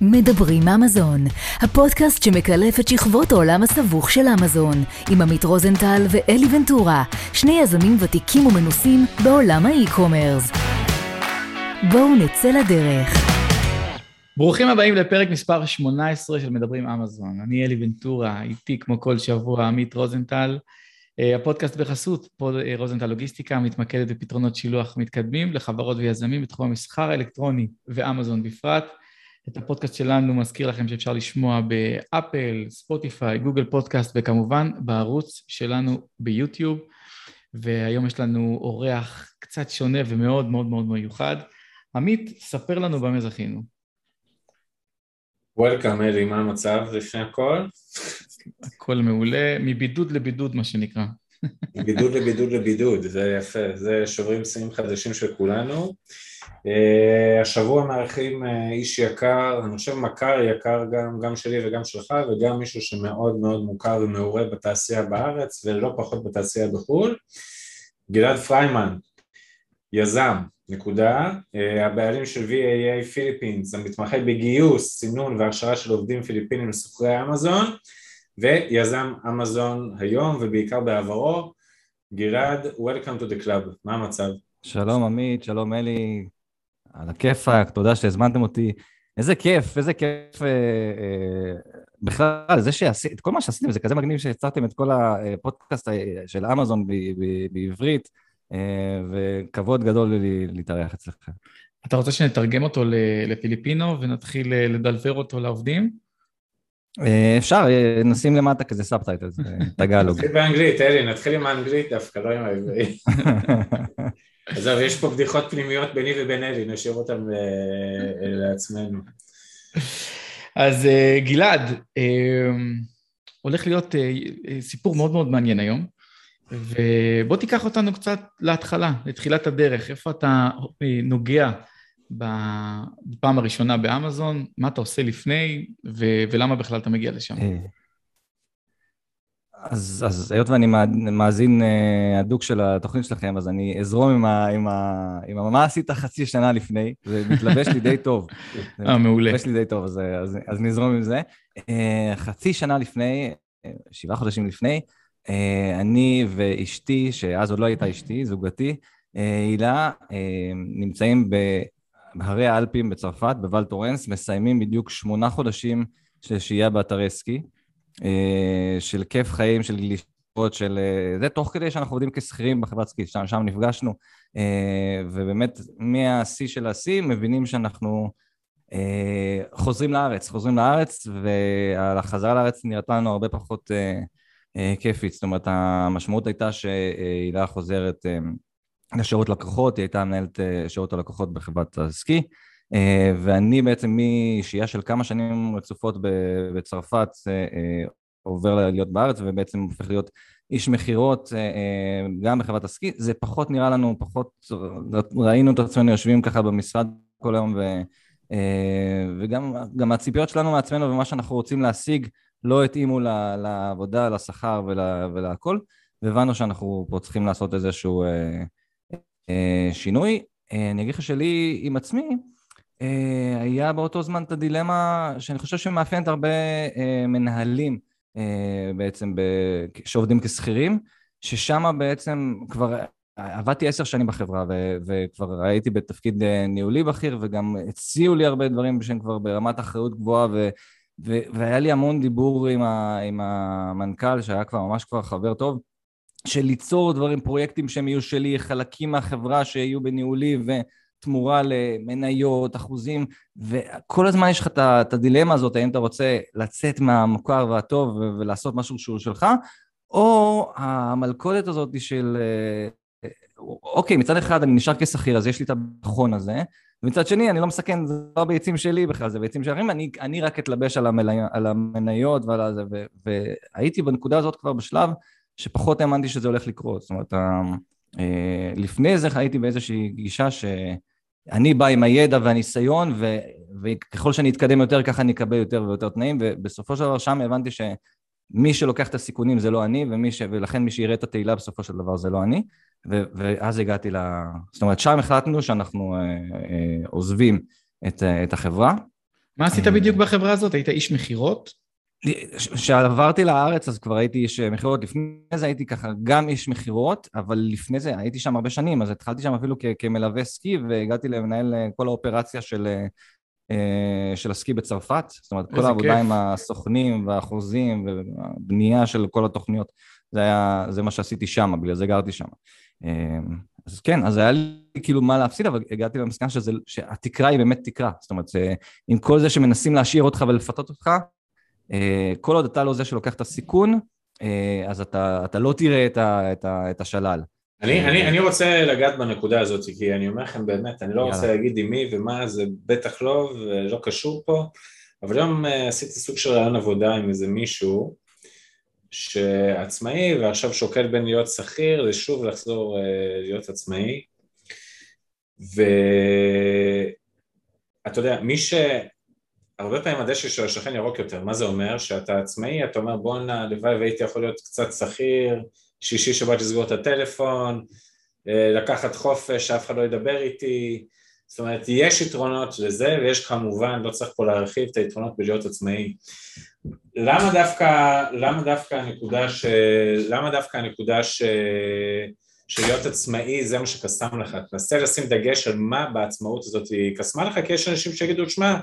מדברים אמזון, הפודקאסט שמקלף את שכבות העולם הסבוך של אמזון, עם עמית רוזנטל ואלי ונטורה, שני יזמים ותיקים ומנוסים בעולם האי-קומרס. בואו נצא לדרך. ברוכים הבאים לפרק מספר 18 של מדברים אמזון. אני אלי ונטורה, איתי כמו כל שבוע עמית רוזנטל. אה, הפודקאסט בחסות אה, רוזנטל לוגיסטיקה מתמקדת בפתרונות שילוח מתקדמים לחברות ויזמים בתחום המסחר האלקטרוני ואמזון בפרט. את הפודקאסט שלנו מזכיר לכם שאפשר לשמוע באפל, ספוטיפיי, גוגל פודקאסט וכמובן בערוץ שלנו ביוטיוב. והיום יש לנו אורח קצת שונה ומאוד מאוד מאוד מיוחד. עמית, ספר לנו במה זכינו. Welcome אלי, מה המצב לפני הכל? הכל מעולה, מבידוד לבידוד מה שנקרא. מבידוד לבידוד לבידוד, זה יפה, זה שוברים שיאים חדשים של כולנו. Uh, השבוע מארחים uh, איש יקר, אני חושב מכר יקר גם, גם שלי וגם שלך וגם מישהו שמאוד מאוד מוכר ומעורה בתעשייה בארץ ולא פחות בתעשייה בחו"ל, גלעד פריימן, יזם, נקודה, uh, הבעלים של VAA פיליפינס, המתמחה בגיוס, סינון והכשרה של עובדים פיליפינים לסוחרי אמזון ויזם אמזון היום ובעיקר בעברו, גלעד, Welcome to the club, מה המצב? שלום עמית, שלום אלי, על הכיפאק, תודה שהזמנתם אותי. איזה כיף, איזה כיף אה, אה, בכלל, זה שעשיתם, כל מה שעשיתם זה כזה מגניב שיצרתם את כל הפודקאסט אה, של אמזון בעברית, וכבוד גדול לי להתארח אצלכם. אתה רוצה שנתרגם אותו לפיליפינו ונתחיל לדלבר אותו לעובדים? אה, אפשר, אה, נשים למטה כזה subtitle, תגלוג. נתחיל באנגלית, אלי, נתחיל עם האנגלית דווקא, לא עם העברית. עזוב, יש פה בדיחות פנימיות ביני ובין אלי, נשאיר אותן אה, לעצמנו. אז גלעד, הולך להיות סיפור מאוד מאוד מעניין היום, ובוא תיקח אותנו קצת להתחלה, לתחילת הדרך, איפה אתה נוגע בפעם הראשונה באמזון, מה אתה עושה לפני, ולמה בכלל אתה מגיע לשם. אז, אז היות ואני מאזין הדוק של התוכנית שלכם, אז אני אזרום עם, ה, עם, ה, עם ה, מה עשית חצי שנה לפני, זה מתלבש לי די טוב. אה, מעולה. מתלבש לי די טוב, אז, אז, אז נזרום עם זה. חצי שנה לפני, שבעה חודשים לפני, אני ואשתי, שאז עוד לא הייתה אשתי, זוגתי, הילה, נמצאים בהרי האלפים בצרפת, בוואל טורנס, מסיימים בדיוק שמונה חודשים של שהייה באתרי סקי. אה, של כיף חיים, של גלישות, של... אה, זה תוך כדי שאנחנו עובדים כשכירים בחברת סקי, שם, שם נפגשנו, אה, ובאמת מהשיא של השיא מבינים שאנחנו חוזרים לארץ, חוזרים לארץ, והחזרה לארץ נראתה לנו הרבה פחות כיפית, זאת אומרת המשמעות הייתה שהילה חוזרת לשירות לקוחות, היא הייתה מנהלת שירות הלקוחות בחברת הסקי, אה, ואני בעצם משהייה של כמה שנים רצופות בצרפת אה, עובר להיות בארץ ובעצם הופך להיות איש מכירות אה, גם בחברת הסקי, זה פחות נראה לנו, פחות ראינו את עצמנו יושבים ככה במשרד כל היום ו, וגם הציפיות שלנו מעצמנו ומה שאנחנו רוצים להשיג לא התאימו לעבודה, לשכר ולהכל והבנו שאנחנו פה צריכים לעשות איזשהו שינוי. אני אגיד לך שלי עם עצמי, אה, היה באותו זמן את הדילמה שאני חושב שמאפיינת הרבה אה, מנהלים אה, בעצם שעובדים כשכירים, ששם בעצם כבר עבדתי עשר שנים בחברה וכבר הייתי בתפקיד ניהולי בכיר וגם הציעו לי הרבה דברים שהם כבר ברמת אחריות גבוהה ו- ו- והיה לי המון דיבור עם, ה- עם המנכ"ל שהיה כבר ממש כבר חבר טוב של ליצור דברים, פרויקטים שהם יהיו שלי, חלקים מהחברה שיהיו בניהולי ו- תמורה למניות, אחוזים, וכל הזמן יש לך את הדילמה הזאת, האם אתה רוצה לצאת מהמוכר והטוב ולעשות משהו שהוא שלך, או המלכודת הזאת של, אה, אוקיי, מצד אחד אני נשאר כשכיר, אז יש לי את הביטחון הזה, ומצד שני, אני לא מסכן, זה לא ביצים שלי בכלל, זה ביצים של אחרים, אני, אני רק אתלבש על, המלי, על המניות ועל זה, והייתי בנקודה הזאת כבר בשלב שפחות האמנתי שזה הולך לקרות. זאת אומרת, אה, לפני זה הייתי באיזושהי גישה ש... אני בא עם הידע והניסיון, ו, וככל שאני אתקדם יותר, ככה אני אקבל יותר ויותר תנאים, ובסופו של דבר שם הבנתי שמי שלוקח את הסיכונים זה לא אני, ומי ש, ולכן מי שיראה את התהילה בסופו של דבר זה לא אני, ו, ואז הגעתי ל... זאת אומרת, שם החלטנו שאנחנו אה, אה, עוזבים את, את החברה, מה עשית בדיוק בחברה הזאת? היית איש מכירות? כשעברתי לארץ אז כבר הייתי איש מכירות, לפני זה הייתי ככה גם איש מכירות, אבל לפני זה הייתי שם הרבה שנים, אז התחלתי שם אפילו כמלווה סקי והגעתי למנהל כל האופרציה של, של הסקי בצרפת, זאת אומרת כל העבודה כיף. עם הסוכנים והחוזים ובנייה של כל התוכניות, זה, היה, זה מה שעשיתי שם, בגלל זה גרתי שם. אז כן, אז היה לי כאילו מה להפסיד, אבל הגעתי למסקנה שזה, שהתקרה היא באמת תקרה. זאת אומרת, עם כל זה שמנסים להשאיר אותך ולפתות אותך, אה, כל עוד אתה לא זה שלוקח את הסיכון, אה, אז אתה, אתה לא תראה את, ה, את, ה, את השלל. אני, אני, אני רוצה לגעת בנקודה הזאת, כי אני אומר לכם באמת, אני לא יאללה. רוצה להגיד עם מי ומה, זה בטח לא ולא קשור פה, אבל היום אה, עשיתי סוג של רעיון עבודה עם איזה מישהו שעצמאי ועכשיו שוקל בין להיות שכיר לשוב לחזור להיות עצמאי ואתה יודע, מי ש... הרבה פעמים הדשא של השכן ירוק יותר, מה זה אומר? שאתה עצמאי, אתה אומר בואנה, הלוואי והייתי יכול להיות קצת שכיר, שישי שבת לסגור את הטלפון, אה, לקחת חופש, שאף אחד לא ידבר איתי, זאת אומרת, יש יתרונות לזה, ויש כמובן, לא צריך פה להרחיב את היתרונות בלהיות עצמאי. למה דווקא, למה דווקא הנקודה ש... למה דווקא הנקודה ש... שלהיות עצמאי זה מה שקסם לך, תנסה לשים דגש על מה בעצמאות הזאת היא קסמה לך, כי יש אנשים שיגידו, שמע,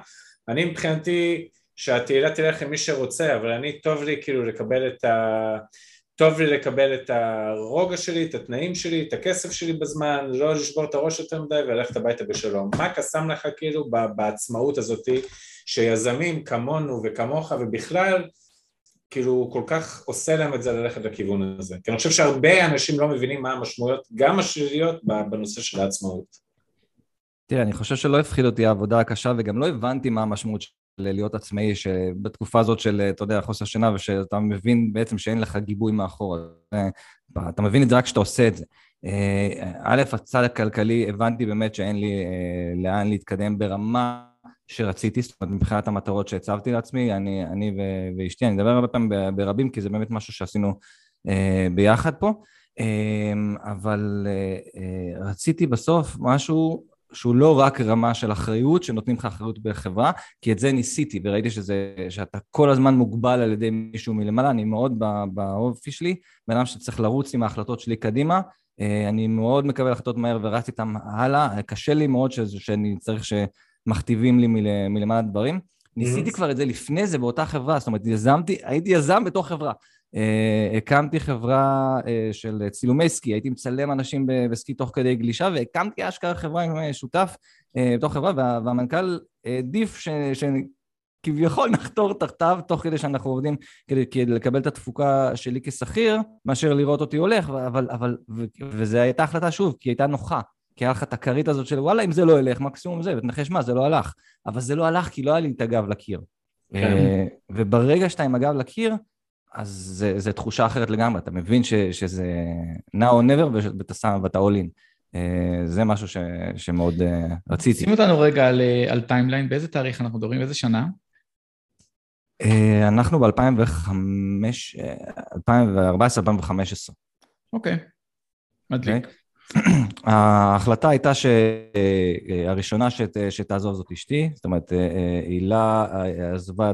אני מבחינתי שהתהילה תלך עם מי שרוצה, אבל אני טוב לי כאילו לקבל את ה... טוב לי לקבל את הרוגע שלי, את התנאים שלי, את הכסף שלי בזמן, לא לשבור את הראש יותר מדי וללכת הביתה בשלום. מה קסם לך כאילו בעצמאות הזאתי שיזמים כמונו וכמוך ובכלל כאילו כל כך עושה להם את זה ללכת לכיוון הזה. כי אני חושב שהרבה אנשים לא מבינים מה המשמעויות, גם השליליות, בנושא של העצמאות. תראה, אני חושב שלא הפחיד אותי העבודה הקשה, וגם לא הבנתי מה המשמעות של להיות עצמאי, שבתקופה הזאת של, אתה יודע, חוסר שינה, ושאתה מבין בעצם שאין לך גיבוי מאחור. אתה מבין את זה רק כשאתה עושה את זה. אה, א', הצד הכלכלי, הבנתי באמת שאין לי אה, לאן להתקדם ברמה שרציתי, זאת אומרת, מבחינת המטרות שהצבתי לעצמי, אני, אני ואשתי, אני אדבר הרבה פעמים ברבים, כי זה באמת משהו שעשינו אה, ביחד פה. אבל רציתי בסוף משהו שהוא לא רק רמה של אחריות, שנותנים לך אחריות בחברה, כי את זה ניסיתי וראיתי שזה, שאתה כל הזמן מוגבל על ידי מישהו מלמעלה, אני מאוד באופי שלי, בן אדם שצריך לרוץ עם ההחלטות שלי קדימה, אה, אני מאוד מקבל החלטות מהר ורץ איתם הלאה, קשה לי מאוד ש, שאני צריך שמכתיבים לי מל, מלמעלה דברים. ניסיתי כבר את זה לפני זה באותה חברה, זאת אומרת, יזמתי, הייתי יזם בתוך חברה. Uh, הקמתי חברה uh, של צילומי סקי, הייתי מצלם אנשים בסקי תוך כדי גלישה והקמתי אשכרה חברה עם אה, שותף בתוך חברה וה, והמנכ"ל העדיף ש, שכביכול נחתור תחתיו תוך כדי שאנחנו עובדים כדי, כדי לקבל את התפוקה שלי כשכיר מאשר לראות אותי הולך אבל, אבל, ו, וזו הייתה החלטה שוב כי הייתה נוחה כי היה לך את הכרית הזאת של וואלה אם זה לא ילך מקסימום זה ותנחש מה זה לא הלך אבל זה לא הלך כי לא היה לי את הגב לקיר כן. וברגע שאתה עם הגב לקיר אז זו תחושה אחרת לגמרי, אתה מבין ש, שזה now or never ואתה שם ואתה all in. אה, זה משהו ש, שמאוד אה, רציתי. שים אותנו רגע על, אה, על timeline, באיזה תאריך אנחנו מדברים, באיזה שנה? אנחנו ב-2005, 2014-2015. אוקיי, מדליק. אוקיי. ההחלטה הייתה שהראשונה שת, שתעזוב זאת אשתי, זאת אומרת, הילה עזבה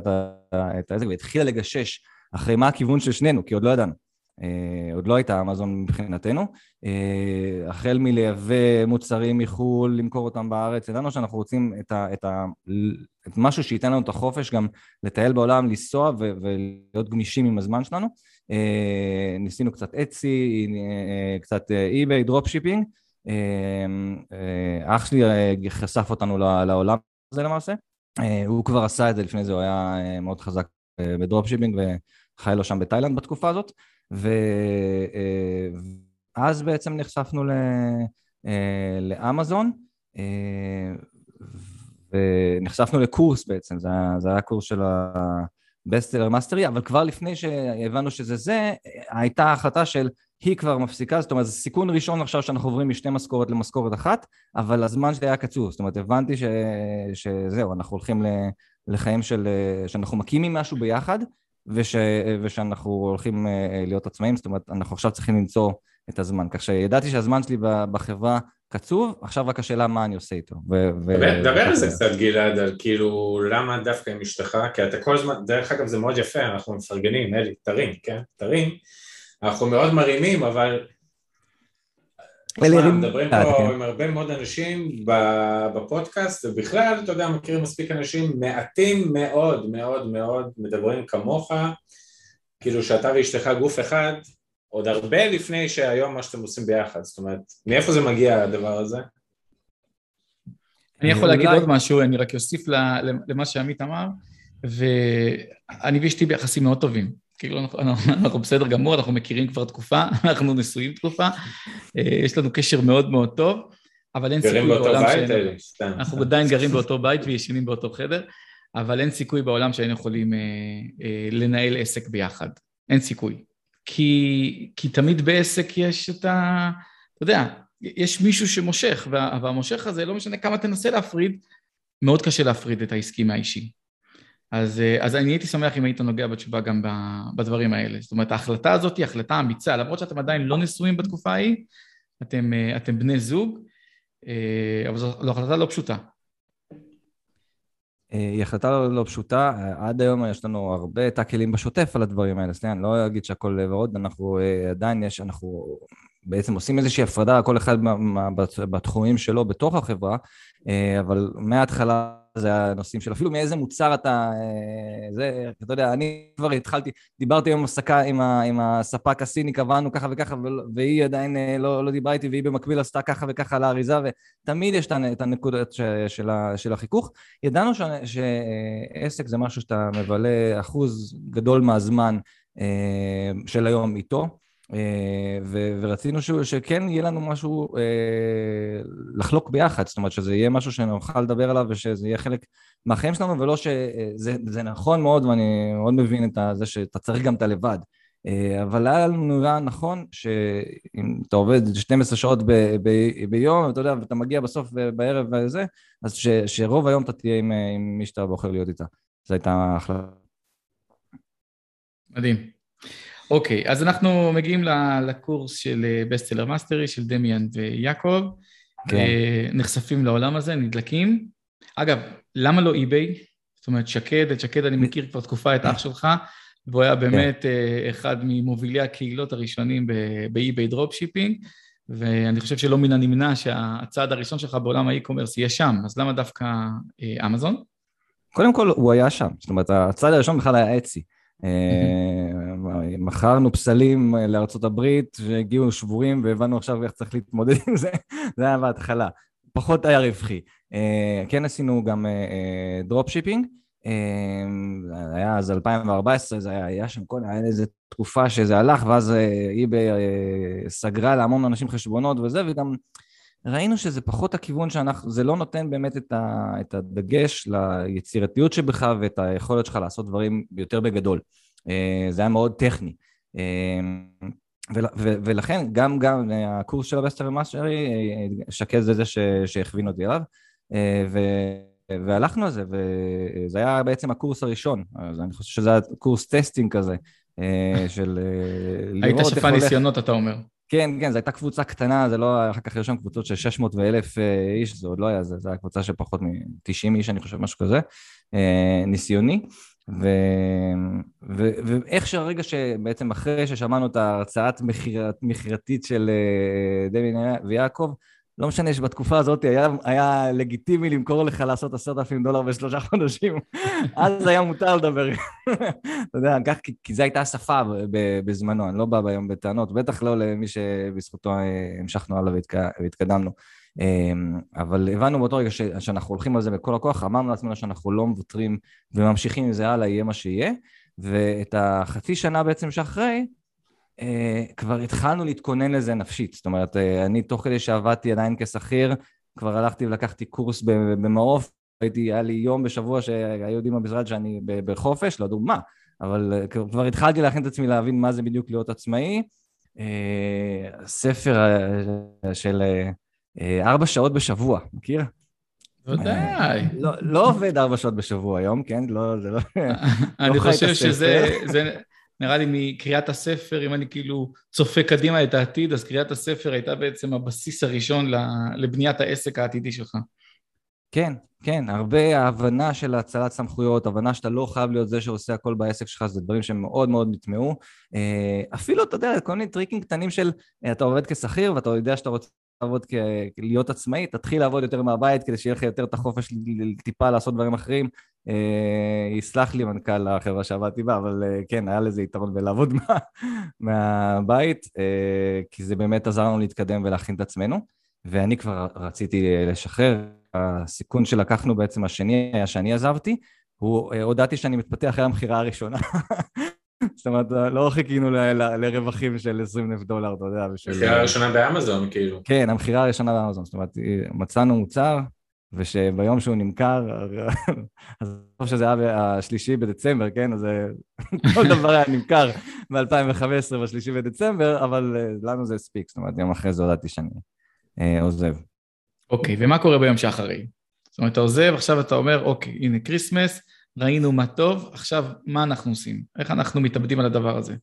את זה והתחילה לגשש אחרי מה הכיוון של שנינו, כי עוד לא ידענו. Uh, עוד לא הייתה אמזון מבחינתנו. Uh, החל מלייבא מוצרים מחו"ל, למכור אותם בארץ, ידענו שאנחנו רוצים את, ה, את, ה, את משהו שייתן לנו את החופש גם לטייל בעולם, לנסוע ו, ולהיות גמישים עם הזמן שלנו. אה, ניסינו קצת Etsy, קצת eBay, dropshipping. אח שלי חשף אותנו לעולם הזה למעשה. הוא כבר עשה את זה לפני זה, הוא היה מאוד חזק ב dropshipping וחי לו שם בתאילנד בתקופה הזאת, ואז בעצם נחשפנו אה, לאמזון, אה, ונחשפנו לקורס בעצם, זה היה, זה היה קורס של Best Seller Mastery, אבל כבר לפני שהבנו שזה זה, הייתה החלטה שליהיא כבר מפסיקה, זאת אומרת זה סיכון ראשון עכשיו שאנחנו עוברים משתי משכורת למשכורת אחת, אבל הזמן שלי היה קצוב, זאת אומרת הבנתי ש... שזהו, אנחנו הולכים לחיים של... שאנחנו מקימים משהו ביחד, וש... ושאנחנו הולכים להיות עצמאים, זאת אומרת אנחנו עכשיו צריכים למצוא את הזמן, כך שידעתי שהזמן שלי בחברה קצוב, עכשיו רק השאלה מה אני עושה איתו. דבר על זה. קצת גלעד, על כאילו למה דווקא עם אשתך, כי אתה כל הזמן, דרך אגב זה מאוד יפה, אנחנו מפרגנים, אלי, תרים, כן, תרים, אנחנו מאוד מרימים, אבל מדברים פה כן. עם הרבה מאוד אנשים בפודקאסט, ובכלל, אתה יודע, מכירים מספיק אנשים, מעטים מאוד מאוד מאוד מדברים כמוך, כאילו שאתה ואשתך גוף אחד, עוד הרבה לפני שהיום מה שאתם עושים ביחד, זאת אומרת, מאיפה זה מגיע הדבר הזה? אני יכול להגיד עוד משהו, אני רק אוסיף למה שעמית אמר, ואני ואשתי ביחסים מאוד טובים. כאילו אנחנו, אנחנו בסדר גמור, אנחנו מכירים כבר תקופה, אנחנו נשואים תקופה, אה, יש לנו קשר מאוד מאוד טוב, אבל אין סיכוי בעולם בית, אלי, סתם. אנחנו עדיין גרים באותו בית וישנים באותו חדר, אבל אין סיכוי בעולם שהיינו יכולים אה, אה, לנהל עסק ביחד. אין סיכוי. כי, כי תמיד בעסק יש את ה... אתה יודע, יש מישהו שמושך, וה, והמושך הזה, לא משנה כמה תנסה להפריד, מאוד קשה להפריד את העסקי מהאישי. אז, אז אני הייתי שמח אם היית נוגע בתשובה גם בדברים האלה. זאת אומרת, ההחלטה הזאת היא החלטה אמיצה, למרות שאתם עדיין לא נשואים בתקופה ההיא, אתם, אתם בני זוג, אבל זו, זו החלטה לא פשוטה. היא החלטה לא, לא פשוטה, עד היום יש לנו הרבה טאקלים בשוטף על הדברים האלה, סליחה, אני לא אגיד שהכל ורוד, אנחנו אה, עדיין יש, אנחנו בעצם עושים איזושהי הפרדה, כל אחד בתחומים שלו בתוך החברה, אה, אבל מההתחלה זה הנושאים של אפילו מאיזה מוצר אתה... אה, זה, אתה יודע, אני כבר התחלתי, דיברתי היום הפסקה עם, עם הספק הסיני, קבענו ככה וככה, והיא עדיין אה, לא, לא דיברה איתי, והיא במקביל עשתה ככה וככה על האריזה, ותמיד יש את הנקודות של, של החיכוך. ידענו ש, שעסק זה משהו שאתה מבלה אחוז גדול מהזמן של היום איתו. אה, ו- ורצינו ש- שכן יהיה לנו משהו אה, לחלוק ביחד, זאת אומרת שזה יהיה משהו שנוכל לדבר עליו ושזה יהיה חלק מהחיים שלנו, ולא שזה נכון מאוד, ואני מאוד מבין את זה שאתה צריך גם את הלבד. אה, אבל היה לנו נראה נכון שאם אתה עובד 12 שעות ב- ב- ביום, אתה יודע, ואתה מגיע בסוף בערב וזה, אז ש- שרוב היום אתה תהיה עם, עם מי שאתה בוחר להיות איתה. זו הייתה ההחלטה. מדהים. אוקיי, אז אנחנו מגיעים לקורס של Best Seller אה, Mastery של דמיאן ויעקב, כן. אה, נחשפים לעולם הזה, נדלקים. אגב, למה לא eBay? זאת אומרת, שקד, את שקד אני מכיר כבר תקופה, את אח שלך, והוא היה באמת כן. אחד ממובילי הקהילות הראשונים ב eBay dropshipping, ואני חושב שלא מן הנמנע שהצעד הראשון שלך בעולם ה e-commerce יהיה שם, אז למה דווקא אמזון? קודם כל, הוא היה שם, זאת אומרת, הצעד הראשון בכלל היה Etsy. אה, מכרנו פסלים אה, לארצות הברית והגיעו שבורים והבנו עכשיו איך צריך להתמודד עם זה, זה היה בהתחלה, פחות היה רווחי. אה, כן עשינו גם dropshipping, היה אז 2014, זה היה, היה שם כל, היה איזה תקופה שזה הלך ואז eBay סגרה להמון אנשים חשבונות וזה וגם ראינו שזה פחות הכיוון שאנחנו, זה לא נותן באמת את, ה, את הדגש ליצירתיות שבך ואת היכולת שלך לעשות דברים יותר בגדול. אה, זה היה מאוד טכני. אה, ולכן גם, גם הקורס של ה Best Seller Mastery אה, שקד זה זה שהכווין אותי אליו. והלכנו על זה, וזה היה בעצם הקורס הראשון, אז אני חושב שזה היה קורס testing כזה, של לראות... היית שפע ניסיונות, אתה אומר. כן, כן, זו הייתה קבוצה קטנה, זה לא אחר כך היו שם קבוצות של 600 ו-1,000 אה, איש, זה עוד לא היה, זה, זה היה קבוצה של פחות מ-90 איש, אני חושב, משהו כזה, אה, ניסיוני. ו... ו... ואיך שהרגע שבעצם אחרי ששמענו את ההרצאת מכירתית של אה, דבי ויעקב, לא משנה שבתקופה הזאת היה, היה לגיטימי למכור לך לעשות עשרת אלפים דולר בשלושה חודשים, אז היה מותר לדבר. אתה יודע, כך, כי, כי זו הייתה השפה בזמנו, אני לא בא היום בטענות, בטח לא למי שבזכותו אה, המשכנו הלאה והתקדמנו. אמ, אבל הבנו באותו רגע שאנחנו הולכים על זה בכל הכוח, אמרנו לעצמנו שאנחנו לא מוותרים וממשיכים עם זה הלאה, יהיה מה שיהיה, ואת החצי שנה בעצם שאחרי, כבר התחלנו להתכונן לזה נפשית. זאת אומרת, uh, אני תוך כדי שעבדתי עדיין כשכיר, כבר הלכתי ולקחתי קורס במעוף, הייתי, היה לי יום בשבוע שהיו יודעים במשרד שאני בחופש, לא ידעו מה, אבל uh, כבר התחלתי להכין את עצמי להבין מה זה בדיוק להיות עצמאי. ספר של ארבע שעות בשבוע, מכיר? ודאי. לא, לא עובד ארבע שעות בשבוע היום, כן? לא, זה לא... אני חושב שזה... נראה לי מקריאת הספר, אם אני כאילו צופה קדימה את העתיד, אז קריאת הספר הייתה בעצם הבסיס הראשון לבניית העסק העתידי שלך. כן, כן, הרבה הבנה של הצלת סמכויות, הבנה שאתה לא חייב להיות זה שעושה הכל בעסק שלך, זה דברים שהם מאוד מאוד נטמעו. אה, אפילו, אתה יודע, כל מיני טריקים קטנים של אה, אתה עובד כשכיר ואתה יודע שאתה רוצה לעבוד כ... להיות עצמאי, תתחיל לעבוד יותר מהבית כדי שיהיה לך יותר את החופש טיפה לעשות דברים אחרים. אה, יסלח לי מנכ"ל החברה שעבדתי בה, אבל כן, היה לזה יתרון בלעבוד מה... מהבית, כי זה באמת עזר לנו להתקדם ולהכין את עצמנו. ואני כבר רציתי לשחרר, הסיכון שלקחנו בעצם השני היה שאני עזבתי, הוא, אה, הודעתי שאני מתפתח אחרי המכירה הראשונה. זאת אומרת, לא חיכינו ל, ל, לרווחים של 20 אלף דולר, אתה יודע. המכירה הראשונה באמזון, כאילו. כן, המכירה הראשונה באמזון. זאת אומרת, מצאנו מוצר, ושביום שהוא נמכר, אז חושב שזה היה השלישי בדצמבר, כן? אז אה, כל דבר היה נמכר ב-2015 בשלישי בדצמבר, אבל אה, לנו זה הספיק, זאת אומרת, יום אחרי זה הודעתי שאני עוזב. אוקיי, ומה קורה ביום שאחרי? זאת אומרת, אתה עוזב, עכשיו אתה אומר, אוקיי, הנה כריסמס, ראינו מה טוב, עכשיו מה אנחנו עושים? איך אנחנו מתאבדים על הדבר הזה?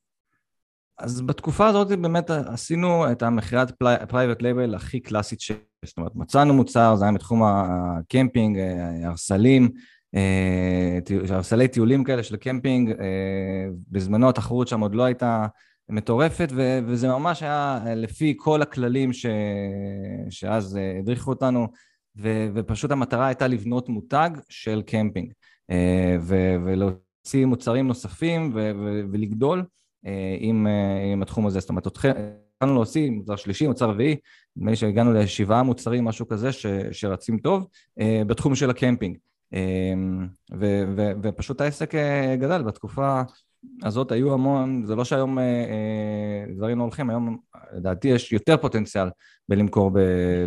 אז בתקופה הזאת באמת עשינו את המכירת private label הכי קלאסית ש... זאת אומרת, מצאנו מוצר, זה היה מתחום הקמפינג, ערסלים, ערסלי טיולים כאלה של קמפינג, בזמנו התחרות שם עוד לא הייתה מטורפת, וזה ממש היה לפי כל הכללים ש- שאז אה, הדריכו אותנו, ו- ופשוט המטרה הייתה לבנות מותג של קמפינג, אה, ו- ולהוציא מוצרים נוספים ו- ולגדול אה, עם, עם התחום הזה. זאת אומרת, התחלנו להוציא מוצר שלישי, מוצר רביעי, נדמה לי שהגענו לשבעה מוצרים, משהו כזה, ש- שרצים טוב, בתחום של הקמפינג. ו- ו- ופשוט העסק גדל בתקופה הזאת היו המון, זה לא שהיום אה, אה, דברים לא הולכים, היום לדעתי יש יותר פוטנציאל בלמכור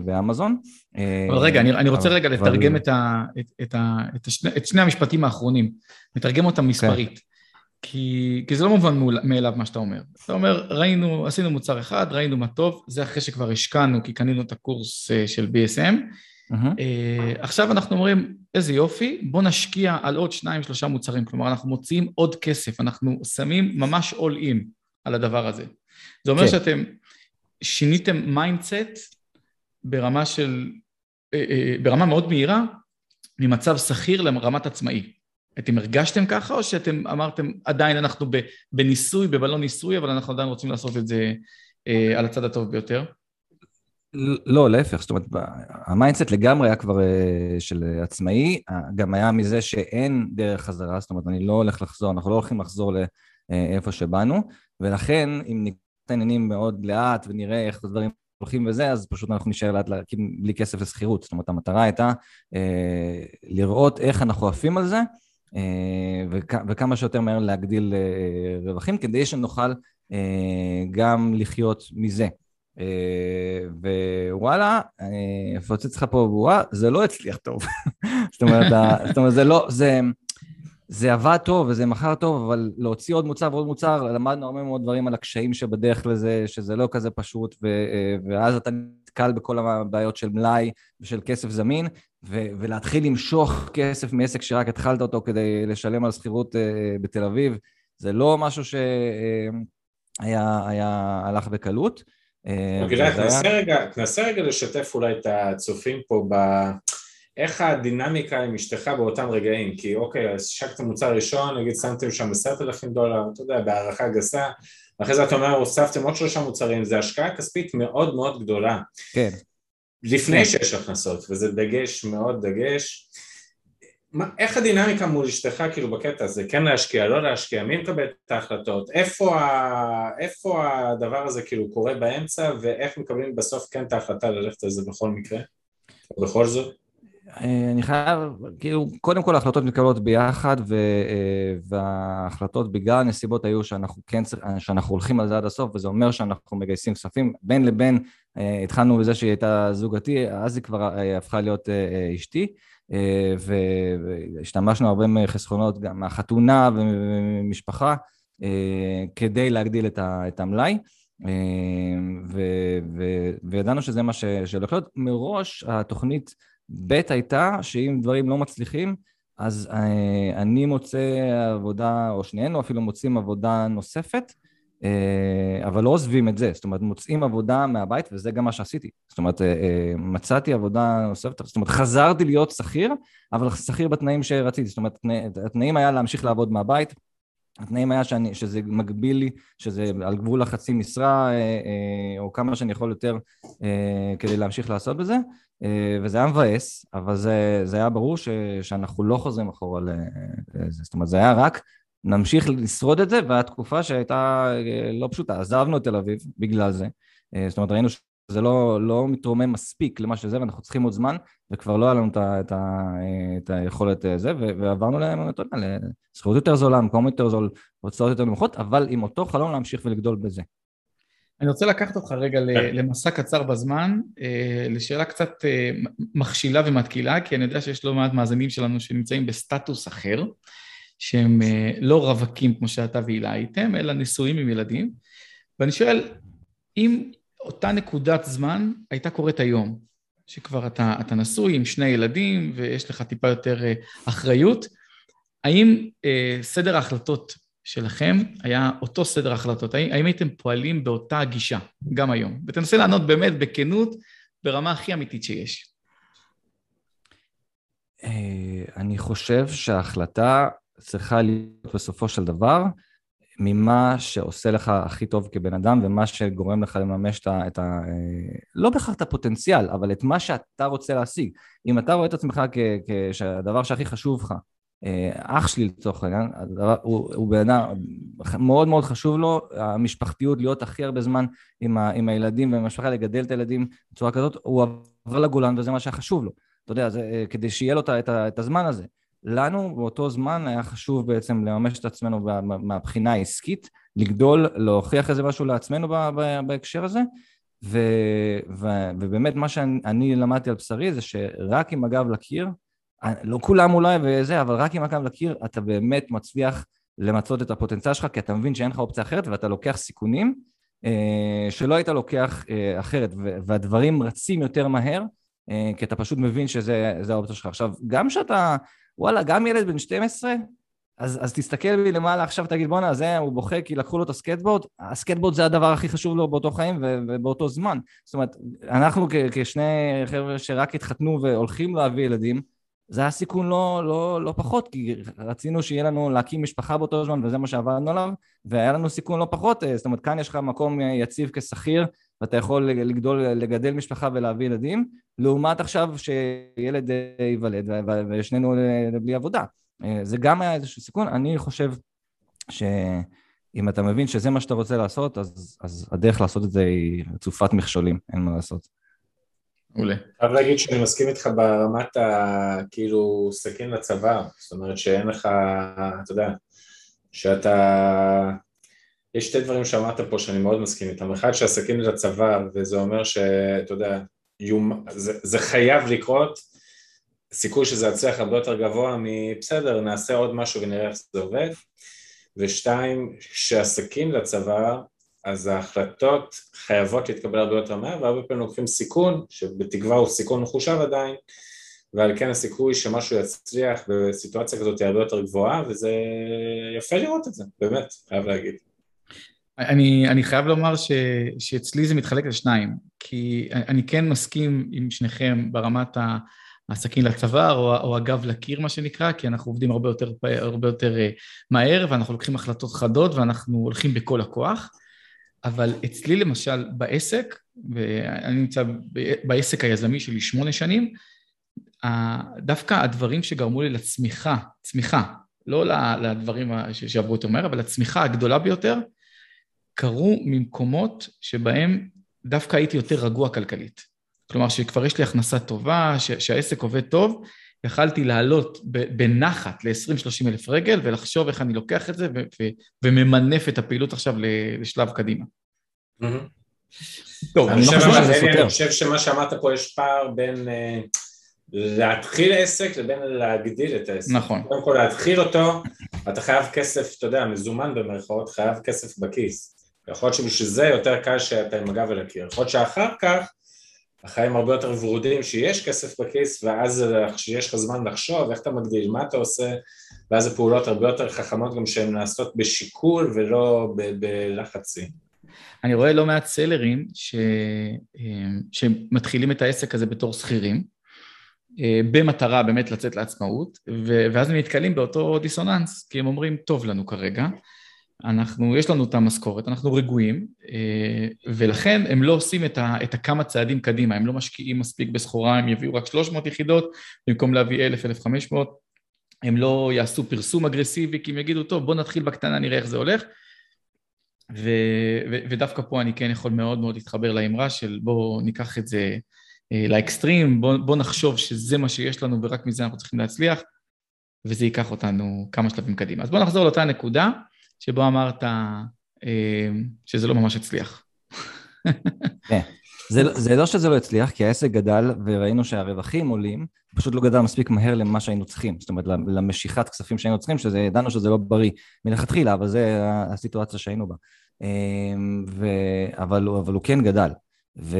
באמזון. אה, אבל רגע, אני, אני רוצה אבל, רגע לתרגם אבל... את, ה, את, את, ה, את, השני, את שני המשפטים האחרונים, לתרגם אותם מספרית. כי, כי זה לא מובן מאליו מה שאתה אומר. אתה אומר, ראינו, עשינו מוצר אחד, ראינו מה טוב, זה אחרי שכבר השקענו כי קנינו את הקורס של BSM, Uh-huh. Uh, עכשיו אנחנו אומרים, איזה יופי, בוא נשקיע על עוד שניים, שלושה מוצרים. כלומר, אנחנו מוציאים עוד כסף, אנחנו שמים ממש all in על הדבר הזה. זה אומר. כן. שאתם שיניתם מיינדסט ברמה של, uh, ברמה מאוד מהירה, ממצב שכיר לרמת עצמאי. אתם הרגשתם ככה, או שאתם אמרתם, עדיין אנחנו בניסוי, בבלון ניסוי, אבל אנחנו עדיין רוצים לעשות את זה uh, על הצד הטוב ביותר? לא, להפך, זאת אומרת, המיינדסט לגמרי היה כבר אה, של עצמאי, גם היה מזה שאין דרך חזרה, זאת אומרת, אני לא הולך לחזור, אנחנו לא הולכים לחזור לאיפה שבאנו, ולכן אם נקרא את העניינים מאוד לאט ונראה איך הדברים הולכים וזה, אז פשוט אנחנו נשאר לאט לאט בלי כסף לשכירות. זאת אומרת, המטרה הייתה אה, לראות איך אנחנו עפים על זה, אה, וכ- וכמה שיותר מהר להגדיל אה, רווחים, כדי שנוכל אה, גם לחיות מזה. אה, ווואלה, אפוצץ לך פה בועה, זה לא הצליח טוב. זאת אומרת, זאת אומרת, זה לא, זה, זה עבד טוב וזה מכר טוב, אבל להוציא עוד מוצר ועוד מוצר, למדנו הרבה מאוד דברים על הקשיים שבדרך לזה, שזה לא כזה פשוט, ו, אה, ואז אתה נתקל בכל הבעיות של מלאי ושל כסף זמין, ו, ולהתחיל למשוך כסף מעסק שרק התחלת אותו כדי לשלם על שכירות אה, בתל אביב, זה לא משהו שהיה היה, הלך בקלות. תנסה רגע לשתף אולי את הצופים פה ב... איך הדינמיקה עם אשתך באותם רגעים, כי אוקיי, אז השקת מוצר ראשון, נגיד שמתם שם עשרת אלפים דולר, אתה יודע, בהערכה גסה, ואחרי זה אתה אומר, הוספתם עוד שלושה מוצרים, זה השקעה כספית מאוד מאוד גדולה. כן. לפני כן. שיש הכנסות, וזה דגש מאוד דגש. מה, איך הדינמיקה מול אשתך כאילו בקטע הזה, כן להשקיע, לא להשקיע, מי מקבל את ההחלטות, איפה, ה, איפה הדבר הזה כאילו קורה באמצע ואיך מקבלים בסוף כן את ההחלטה ללכת על זה בכל מקרה, בכל זאת? אה, אני חייב, כאילו, קודם כל ההחלטות מתקבלות ביחד ו, אה, וההחלטות בגלל הנסיבות היו שאנחנו כן שאנחנו הולכים על זה עד הסוף וזה אומר שאנחנו מגייסים כספים בין לבין אה, התחלנו בזה שהיא הייתה זוגתי אז היא כבר הפכה להיות אשתי אה, והשתמשנו הרבה מחסכונות גם מהחתונה ומשפחה אה, כדי להגדיל את המלאי. אה, וידענו שזה מה שהולך להיות. מראש התוכנית ב' הייתה שאם דברים לא מצליחים, אז אה, אני מוצא עבודה, או שנינו אפילו מוצאים עבודה נוספת, אה, אבל לא עוזבים את זה, זאת אומרת, מוצאים עבודה מהבית, וזה גם מה שעשיתי. זאת אומרת, אה, מצאתי עבודה נוספת, זאת אומרת, חזרתי להיות שכיר, אבל שכיר בתנאים שרציתי, זאת אומרת, התנאים היה להמשיך לעבוד מהבית, התנאים היה שאני, שזה מגביל לי, שזה על גבול החצי משרה, או כמה שאני יכול יותר כדי להמשיך לעשות בזה, וזה היה מבאס, אבל זה, זה היה ברור ש, שאנחנו לא חוזרים אחורה לזה, זאת אומרת, זה היה רק נמשיך לשרוד את זה, והתקופה שהייתה אה, לא פשוטה, עזבנו את תל אביב בגלל זה, אה, זאת אומרת ראינו שזה לא, לא מתרומם מספיק למה שזה, ואנחנו צריכים עוד זמן, וכבר לא היה לנו את, את, את היכולת הזה, ועברנו לשכירות יותר זולה, מקום יותר זול, הוצאות יותר נמוכות, אבל עם אותו חלום להמשיך ולגדול בזה. אני רוצה לקחת אותך רגע כן. למסע קצר בזמן, אה, לשאלה קצת מכשילה ומתקילה, כי אני יודע שיש לא מעט מאזינים שלנו שנמצאים בסטטוס אחר. שהם אה, לא רווקים כמו שאתה והילה הייתם, אלא נשואים עם ילדים. ואני שואל, אם אותה נקודת זמן הייתה קורית היום, שכבר אתה, אתה נשוי עם שני ילדים ויש לך טיפה יותר אה, אחריות, האם אה, סדר ההחלטות שלכם היה אותו סדר החלטות? האם, האם הייתם פועלים באותה גישה גם היום? ותנסה לענות באמת בכנות, ברמה הכי אמיתית שיש. אני חושב שההחלטה צריכה להיות בסופו של דבר ממה שעושה לך הכי טוב כבן אדם ומה שגורם לך לממש את ה... את ה אה, לא בהכרח את הפוטנציאל, אבל את מה שאתה רוצה להשיג. אם אתה רואה את עצמך כדבר שהכי חשוב לך, אה, אח שלי לצורך העניין, הוא, הוא בן אדם, מאוד מאוד חשוב לו המשפחתיות, להיות הכי הרבה זמן עם, ה, עם הילדים ועם המשפחה, לגדל את הילדים בצורה כזאת, הוא עבר לגולן וזה מה שהיה חשוב לו. אתה יודע, זה, אה, כדי שיהיה לו את, את, את הזמן הזה. לנו באותו זמן היה חשוב בעצם לממש את עצמנו מהבחינה העסקית, לגדול, להוכיח איזה משהו לעצמנו בהקשר הזה, ו, ו, ובאמת מה שאני למדתי על בשרי זה שרק עם הגב לקיר, לא כולם אולי וזה, אבל רק עם הגב לקיר אתה באמת מצליח למצות את הפוטנציאל שלך, כי אתה מבין שאין לך אופציה אחרת ואתה לוקח סיכונים אה, שלא היית לוקח אה, אחרת, והדברים רצים יותר מהר, אה, כי אתה פשוט מבין שזה האופציה שלך. עכשיו, גם שאתה וואלה, גם ילד בן 12, אז, אז תסתכל מלמעלה עכשיו ותגיד בואנה, זה, הוא בוכה כי לקחו לו את הסקטבורד, הסקטבורד זה הדבר הכי חשוב לו באותו חיים ובאותו זמן. זאת אומרת, אנחנו כ- כשני חבר'ה שרק התחתנו והולכים להביא ילדים, זה היה סיכון לא, לא, לא פחות, כי רצינו שיהיה לנו להקים משפחה באותו זמן וזה מה שעבדנו עליו, והיה לנו סיכון לא פחות, זאת אומרת, כאן יש לך מקום יציב כשכיר, ואתה יכול לגדול, לגדל משפחה ולהביא ילדים, לעומת עכשיו שילד אה, ייוולד ושנינו בלי עבודה. אה, זה גם היה איזשהו סיכון. אני חושב שאם אתה מבין שזה מה שאתה רוצה לעשות, אז, אז הדרך לעשות את זה היא רצופת מכשולים, אין מה לעשות. מעולה. חייב להגיד שאני מסכים איתך ברמת ה... כאילו סכין לצבא, זאת אומרת שאין לך, אתה יודע, שאתה... יש שתי דברים שאמרת פה שאני מאוד מסכים איתם, אחד שהסכין לצבא, וזה אומר שאתה יודע, יום, זה, זה חייב לקרות, סיכוי שזה יצליח הרבה יותר גבוה מבסדר, נעשה עוד משהו ונראה איך זה עובד, ושתיים, שהסכין לצבא, אז ההחלטות חייבות להתקבל הרבה יותר מהר, והרבה פעמים לוקחים סיכון, שבתקווה הוא סיכון מחושב עדיין, ועל כן הסיכוי שמשהו יצליח בסיטואציה כזאת היא הרבה יותר גבוהה, וזה יפה לראות את זה, באמת, חייב להגיד. אני, אני חייב לומר ש, שאצלי זה מתחלק לשניים, כי אני כן מסכים עם שניכם ברמת הסכין לצוואר או, או הגב לקיר מה שנקרא, כי אנחנו עובדים הרבה יותר, הרבה יותר אה, מהר ואנחנו לוקחים החלטות חדות ואנחנו הולכים בכל הכוח, אבל אצלי למשל בעסק, ואני נמצא בעסק היזמי שלי שמונה שנים, דווקא הדברים שגרמו לי לצמיחה, צמיחה, לא לדברים שעברו יותר מהר, אבל הצמיחה הגדולה ביותר, קרו ממקומות שבהם דווקא הייתי יותר רגוע כלכלית. כלומר, שכבר יש לי הכנסה טובה, שהעסק עובד טוב, יכלתי לעלות בנחת ל-20-30 אלף רגל ולחשוב איך אני לוקח את זה וממנף את הפעילות עכשיו לשלב קדימה. טוב, אני לא חושב שמה שאמרת פה יש פער בין אה, להתחיל עסק לבין להגדיל את העסק. נכון. קודם כל להתחיל אותו, אתה חייב כסף, אתה יודע, מזומן במרכאות, חייב כסף בכיס. יכול להיות שבשביל זה יותר קל שאתה עם הגב אל הקיר. יכול להיות שאחר כך החיים הרבה יותר ורודים, שיש כסף בכיס, ואז כשיש לך זמן לחשוב איך אתה מגדיל, מה אתה עושה, ואז זה פעולות הרבה יותר חכמות גם שהן נעשות בשיקול ולא בלחצים. אני רואה לא מעט סלרים ש... אה, שמתחילים את העסק הזה בתור שכירים, אה, במטרה באמת לצאת לעצמאות, ואז הם נתקלים באותו דיסוננס, כי הם אומרים, טוב לנו כרגע, אנחנו, יש לנו את המשכורת, אנחנו רגועים, אה, ולכן הם לא עושים את, ה, את הכמה צעדים קדימה, הם לא משקיעים מספיק בסחורה, הם יביאו רק 300 יחידות במקום להביא 1,000, 1,500, הם לא יעשו פרסום אגרסיבי, כי הם יגידו, טוב, בואו נתחיל בקטנה, נראה איך זה הולך. ו, ו, ודווקא פה אני כן יכול מאוד מאוד להתחבר לאמרה של בואו ניקח את זה אה, לאקסטרים, בואו בוא נחשוב שזה מה שיש לנו ורק מזה אנחנו צריכים להצליח, וזה ייקח אותנו כמה שלבים קדימה. אז בואו נחזור לאותה נקודה. שבו אמרת אה, שזה לא ממש הצליח. כן. זה, זה לא שזה לא הצליח, כי העסק גדל וראינו שהרווחים עולים, פשוט לא גדל מספיק מהר למה שהיינו צריכים, זאת אומרת למשיכת כספים שהיינו צריכים, שזה ידענו שזה לא בריא מלכתחילה, אבל זה הסיטואציה שהיינו בה. אה, ו, אבל, אבל הוא כן גדל. ו,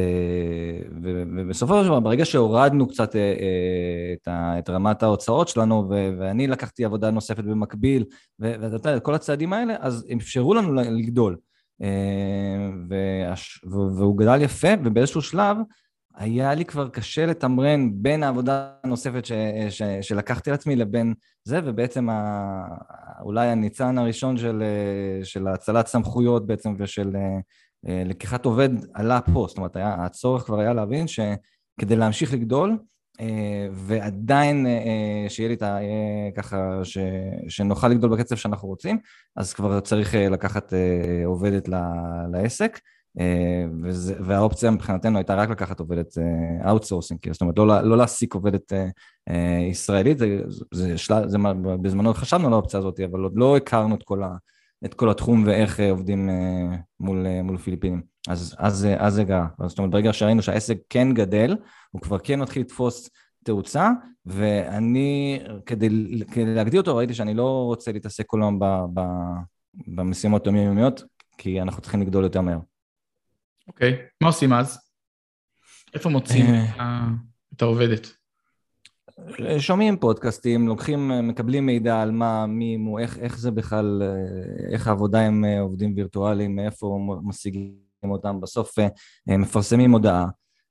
ו, ובסופו של דבר, ברגע שהורדנו קצת אה, אה, את, ה, את רמת ההוצאות שלנו, ו, ואני לקחתי עבודה נוספת במקביל, ואתה יודע, כל הצעדים האלה, אז אפשרו לנו לגדול. אה, והוא גדל יפה, ובאיזשהו שלב היה לי כבר קשה לתמרן בין העבודה הנוספת ש, ש, שלקחתי על עצמי לבין זה, ובעצם ה, אולי הניצן הראשון של, של הצלת סמכויות בעצם ושל אה, לקיחת עובד עלה פה, זאת אומרת, היה, הצורך כבר היה להבין שכדי להמשיך לגדול, אה, ועדיין אה, שיהיה לי את ה... ככה, ש, שנוכל לגדול בקצב שאנחנו רוצים, אז כבר צריך לקחת עובדת לעסק. וזה, והאופציה מבחינתנו הייתה רק לקחת עובדת outsourcing, זאת אומרת לא, לא להעסיק עובדת ישראלית, זה, זה, של, זה בזמנו חשבנו על האופציה הזאת, אבל עוד לא הכרנו את כל, ה, את כל התחום ואיך אה, עובדים אה, מול, אה, מול פיליפינים. אז, אז, אז זה גרע. זאת אומרת, ברגע שראינו שהעסק כן גדל, הוא כבר כן מתחיל לתפוס תאוצה, ואני, כדי, כדי להגדיר אותו, ראיתי שאני לא רוצה להתעסק כל היום במשימות יומיומיות, כי אנחנו צריכים לגדול יותר מהר. אוקיי, okay. מה עושים אז? איפה מוצאים את העובדת? שומעים פודקאסטים, לוקחים, מקבלים מידע על מה, מי, מו, איך, איך זה בכלל, איך העבודה עם אה, עובדים וירטואליים, מאיפה משיגים אותם, בסוף אה, מפרסמים הודעה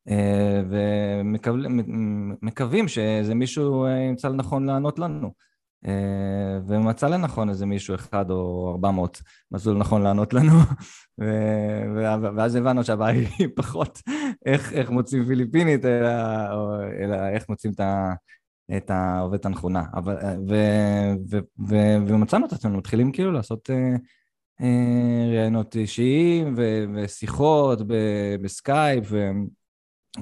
אה, ומקווים שאיזה מישהו ימצא לנכון לענות לנו. ומצא לנכון איזה מישהו אחד או ארבע מאות מצאו לנכון לענות לנו ואז הבנו שהבעיה היא פחות איך, איך מוצאים פיליפינית אלא, אלא איך מוצאים את, ה, את העובדת הנכונה. אבל, ו, ו, ו, ומצאנו את עצמנו, מתחילים כאילו לעשות אה, אה, ראיונות אישיים ו, ושיחות ב, בסקייפ ו,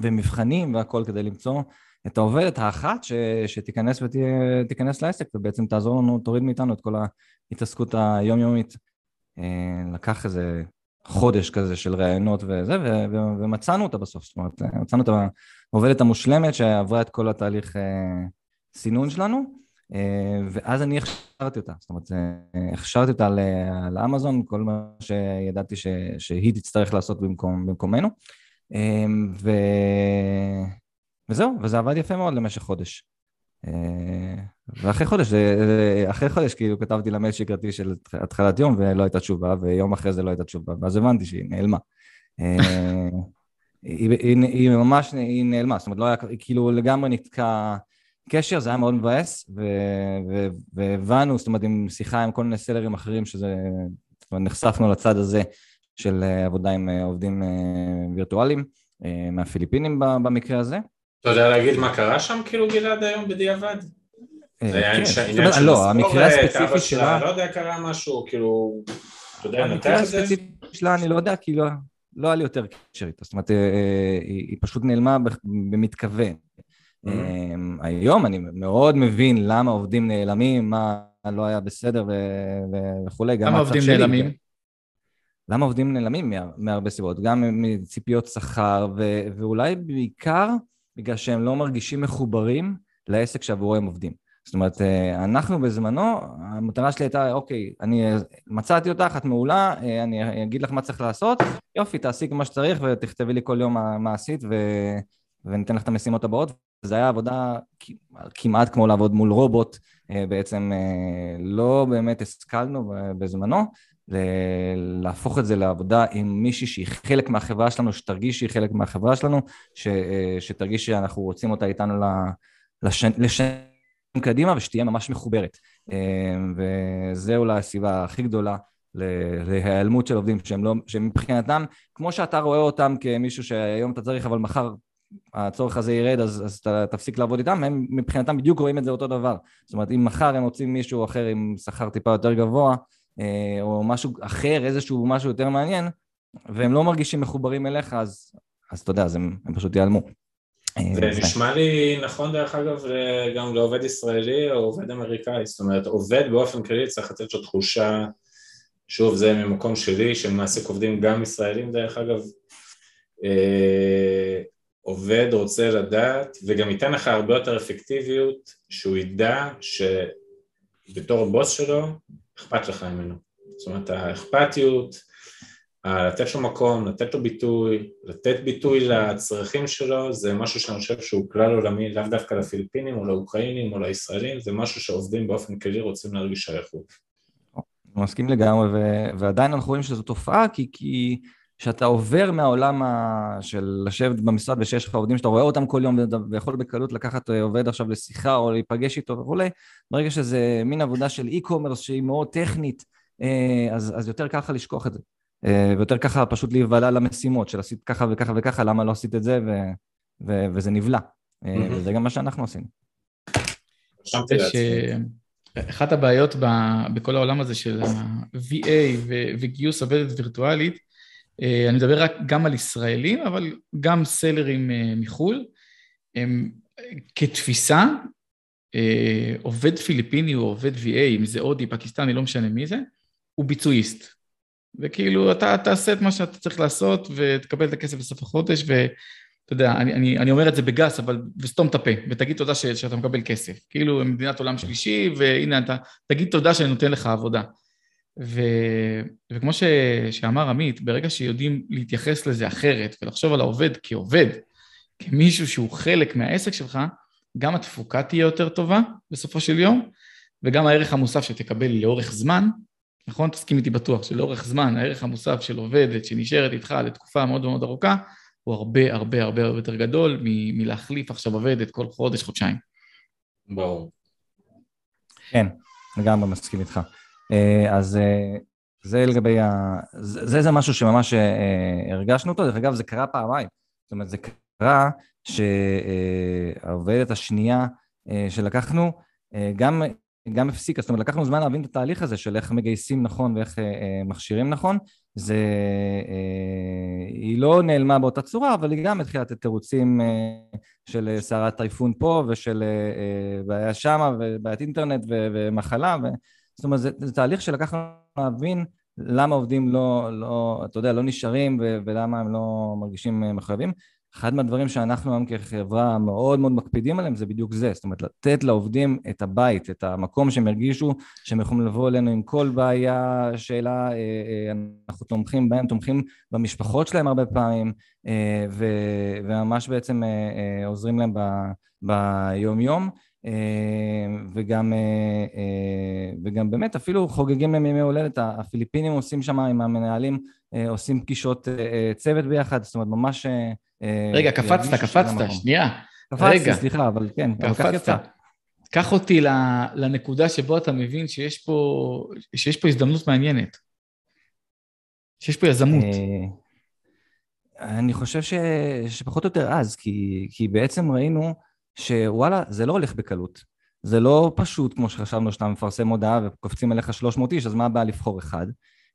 ומבחנים והכל כדי למצוא את העובדת האחת ש, שתיכנס ותיכנס לעסק ובעצם תעזור לנו, תוריד מאיתנו את כל ההתעסקות היומיומית. אה, לקח איזה חודש כזה של ראיונות וזה, ו- ו- ומצאנו אותה בסוף, זאת אומרת, מצאנו את העובדת המושלמת שעברה את כל התהליך אה, סינון שלנו, אה, ואז אני הכשרתי אותה, זאת אומרת, אה, הכשרתי אותה לאמזון, כל מה שידעתי ש- שהיא תצטרך לעשות במקום, במקומנו, ו... וזהו, וזה עבד יפה מאוד למשך חודש. ואחרי חודש, אחרי חודש כאילו כתבתי לה מייל שגרתי של התחלת יום ולא הייתה תשובה, ויום אחרי זה לא הייתה תשובה, ואז הבנתי שהיא נעלמה. אה, היא, היא, היא ממש, היא נעלמה, זאת אומרת, לא היה, כאילו לגמרי נתקע קשר, זה היה מאוד מבאס, והבנו, זאת אומרת, עם שיחה עם כל מיני סלרים אחרים, שזה, זאת אומרת, נחשפנו לצד הזה של עבודה עם עובדים וירטואליים, מהפיליפינים במקרה הזה. אתה יודע להגיד מה קרה שם כאילו גלעד היום בדיעבד? אה, זה היה עניין של לא, המקרה הספציפי שלה... לא יודע, קרה משהו, כאילו, אתה יודע, המקרה הספציפי שלה אני לא יודע, כי לא היה לי יותר קשר איתה, זאת אומרת, אה, אה, היא פשוט נעלמה במתכוון. Mm-hmm. היום אני מאוד מבין למה עובדים נעלמים, מה לא היה בסדר וכולי, גם למה עובדים נעלמים? למה עובדים נעלמים? מהרבה סיבות, גם מציפיות שכר, ואולי בעיקר בגלל שהם לא מרגישים מחוברים לעסק שעבורו הם עובדים. זאת אומרת, אה, אנחנו בזמנו, המטרה שלי הייתה, אוקיי, אני מצאתי אותך, את מעולה, אה, אני אגיד לך מה צריך לעשות, יופי, תעשי מה שצריך ותכתבי לי כל יום מה, עשית ו... וניתן לך את המשימות הבאות. זו הייתה עבודה כמעט כמו לעבוד מול רובוט, בעצם לא באמת השכלנו בזמנו, להפוך את זה לעבודה עם מישהי שהיא חלק מהחברה שלנו, שתרגיש שהיא חלק מהחברה שלנו, ש, שתרגיש שאנחנו רוצים אותה איתנו לשנים קדימה ושתהיה ממש מחוברת. וזה אולי הסיבה הכי גדולה להיעלמות של עובדים שהם לא, שמבחינתם, כמו שאתה רואה אותם כמישהו שהיום אתה צריך אבל מחר הצורך הזה ירד אז, אז אתה תפסיק לעבוד איתם, הם מבחינתם בדיוק רואים את זה אותו דבר. זאת אומרת, אם מחר הם רוצים מישהו אחר עם שכר טיפה יותר גבוה, אה, או משהו אחר, איזשהו משהו יותר מעניין, והם לא מרגישים מחוברים אליך, אז, אז אתה יודע, אז הם, הם פשוט ייעלמו. אה, זה נשמע לי נכון דרך אגב גם לעובד ישראלי או עובד אמריקאי, זאת אומרת עובד באופן כללי צריך לתת לו תחושה, שוב זה ממקום שלי, שמעסיק עובדים גם ישראלים דרך אגב, אה, עובד רוצה לדעת וגם ייתן לך הרבה יותר אפקטיביות שהוא ידע שבתור בוס שלו אכפת לך ממנו. זאת אומרת, האכפתיות, לתת לו מקום, לתת לו ביטוי, לתת ביטוי לצרכים שלו, זה משהו שאני חושב שהוא כלל עולמי, לאו דווקא לפיליפינים או לאוקראינים או לישראלים, זה משהו שעובדים באופן כללי רוצים להרגיש שייכות. מסכים לגמרי, ו- ועדיין אנחנו רואים שזו תופעה, כי, כי שאתה עובר מהעולם ה... של לשבת במשרד ושיש לך עובדים שאתה רואה אותם כל יום ויכול בקלות לקחת אה, עובד עכשיו לשיחה או להיפגש איתו וכולי, ברגע שזה מין עבודה של אי-קומרס שהיא מאוד טכנית, אה, אז, אז יותר לך לשכוח את זה. אה, ויותר ככה פשוט להיבלע למשימות של עשית ככה וככה וככה, למה לא עשית את זה, ו... ו... וזה נבלע. Mm-hmm. וזה גם מה שאנחנו עשינו. אחת הבעיות בכל העולם הזה של ה-VA וגיוס עובדת וירטואלית, אני מדבר רק גם על ישראלים, אבל גם סלרים אה, מחו"ל. הם, כתפיסה, אה, עובד פיליפיני או עובד VA, אם זה הודי, פקיסטני, לא משנה מי זה, הוא ביצועיסט. וכאילו, אתה תעשה את מה שאתה צריך לעשות ותקבל את הכסף בסוף החודש, ואתה יודע, אני, אני, אני אומר את זה בגס, אבל וסתום את הפה, ותגיד תודה ש, שאתה מקבל כסף. כאילו, מדינת עולם שלישי, והנה, אתה, תגיד תודה שאני נותן לך עבודה. ו... וכמו ש... שאמר עמית, ברגע שיודעים להתייחס לזה אחרת ולחשוב על העובד כעובד, כמישהו שהוא חלק מהעסק שלך, גם התפוקה תהיה יותר טובה בסופו של יום, וגם הערך המוסף שתקבל לאורך זמן, נכון? תסכים איתי בטוח שלאורך זמן הערך המוסף של עובדת שנשארת איתך לתקופה מאוד מאוד ארוכה, הוא הרבה הרבה הרבה הרבה יותר גדול מ- מלהחליף עכשיו עובדת כל חודש, חודשיים. ברור. כן, לגמרי מסכים איתך. אה, אז אה, זה לגבי ה... זה, זה משהו שממש אה, הרגשנו אותו, דרך אגב זה קרה פעמיים, זאת אומרת זה קרה שהעובדת השנייה שלקחנו גם, גם הפסיקה, זאת אומרת לקחנו זמן להבין את התהליך הזה של איך מגייסים נכון ואיך מכשירים נכון, זה... היא לא נעלמה באותה צורה, אבל היא גם התחילה לתת תירוצים של סערת טייפון פה ושל בעיה שמה ובעיית אינטרנט ומחלה ו... זאת אומרת, זה, זה תהליך שלקח לנו להבין למה עובדים לא, לא, אתה יודע, לא נשארים ו- ולמה הם לא מרגישים אה, מחויבים. אחד מהדברים שאנחנו היום כחברה מאוד מאוד מקפידים עליהם זה בדיוק זה, זאת אומרת לתת לעובדים את הבית, את המקום שהם ירגישו שהם יכולים לבוא אלינו עם כל בעיה, שאלה, אה, אה, אנחנו תומכים בהם, תומכים במשפחות שלהם הרבה פעמים וממש בעצם עוזרים להם ביום יום. אה, וגם, אה, אה, וגם באמת אפילו חוגגים להם ימי הולדת, הפיליפינים עושים שם עם המנהלים, עושים פגישות צוות ביחד, זאת אומרת ממש... רגע, קפצת, קפצת, שנייה. קפצתי, סליחה, אבל כן, קפצת. קח אותי לנקודה שבו אתה מבין שיש פה, שיש פה הזדמנות מעניינת. שיש פה יזמות. אני חושב ש, שפחות או יותר אז, כי, כי בעצם ראינו שוואלה, זה לא הולך בקלות. זה לא פשוט כמו שחשבנו שאתה מפרסם הודעה וקופצים אליך 300 איש, אז מה הבעיה לבחור אחד?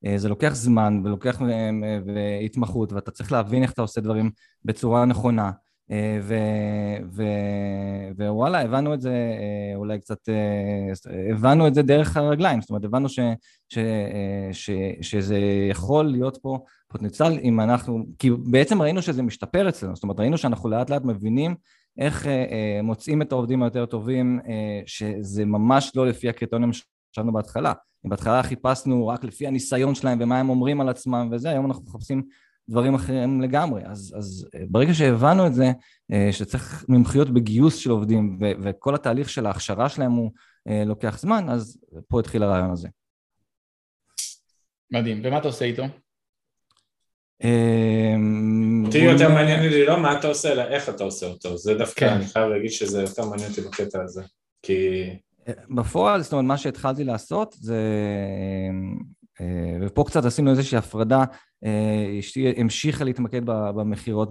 אה, זה לוקח זמן ולוקח אה, אה, התמחות ואתה צריך להבין איך אתה עושה דברים בצורה נכונה. ו, ו, ווואלה, הבנו את זה אולי קצת, הבנו את זה דרך הרגליים, זאת אומרת, הבנו ש, ש, ש, שזה יכול להיות פה פוטנציאל אם אנחנו, כי בעצם ראינו שזה משתפר אצלנו, זאת אומרת, ראינו שאנחנו לאט לאט מבינים איך מוצאים את העובדים היותר טובים, שזה ממש לא לפי הקריטריונים שחשבנו בהתחלה. בהתחלה חיפשנו רק לפי הניסיון שלהם ומה הם אומרים על עצמם וזה, היום אנחנו מחפשים דברים אחרים לגמרי. אז, אז ברגע שהבנו את זה, שצריך מומחיות בגיוס של עובדים ו- וכל התהליך של ההכשרה שלהם הוא לוקח זמן, אז פה התחיל הרעיון הזה. מדהים. ומה אתה עושה איתו? אמ, אותי יותר מעניין לי לא מה אתה עושה, אלא איך אתה עושה אותו. זה דווקא, כן. אני חייב להגיד שזה יותר מעניין אותי בקטע הזה. כי... בפועל, זאת אומרת, מה שהתחלתי לעשות זה... אה, ופה קצת עשינו איזושהי הפרדה, אה, אשתי המשיכה להתמקד במכירות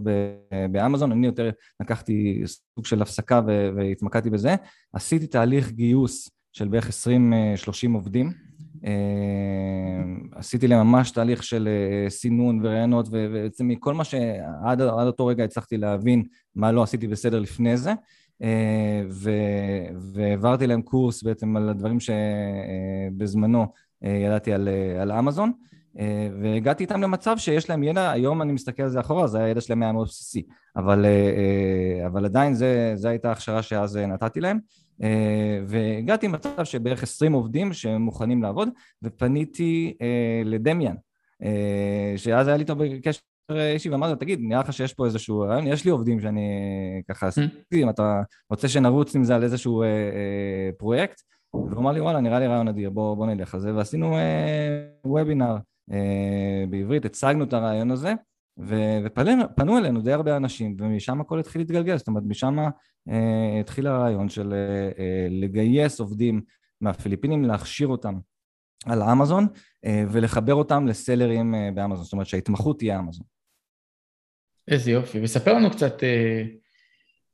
באמזון, אני יותר לקחתי סוג של הפסקה והתמקדתי בזה, עשיתי תהליך גיוס של בערך 20-30 עובדים, אה, עשיתי להם ממש תהליך של סינון וראיונות ובעצם מכל מה שעד אותו רגע הצלחתי להבין מה לא עשיתי בסדר לפני זה והעברתי להם קורס בעצם על הדברים שבזמנו אה, ידעתי על, אה, על אמזון, אה, והגעתי איתם למצב שיש להם ידע, היום אני מסתכל על זה אחורה, זה הידע שלהם היה מאוד בסיסי, אבל, אבל עדיין זו הייתה ההכשרה שאז נתתי להם, והגעתי למצב שבערך 20 עובדים שמוכנים לעבוד, ופניתי לדמיאן, שאז היה לי איתו בקשר אישי, ואמרתי לו, תגיד, נראה לך שיש פה איזשהו רעיון, יש לי עובדים שאני ככה עשיתי, אם אתה רוצה שנרוץ עם זה על איזשהו פרויקט, והוא אמר לי, וואלה, נראה לי רעיון אדיר, בוא, בוא נלך על זה, ועשינו אה, וובינר אה, בעברית, הצגנו את הרעיון הזה, ופנו אלינו די הרבה אנשים, ומשם הכל התחיל להתגלגל, זאת אומרת, משם אה, התחיל הרעיון של אה, אה, לגייס עובדים מהפיליפינים, להכשיר אותם על אמזון, אה, ולחבר אותם לסלרים אה, באמזון, זאת אומרת שההתמחות תהיה אמזון. איזה יופי, וספר לנו קצת אה,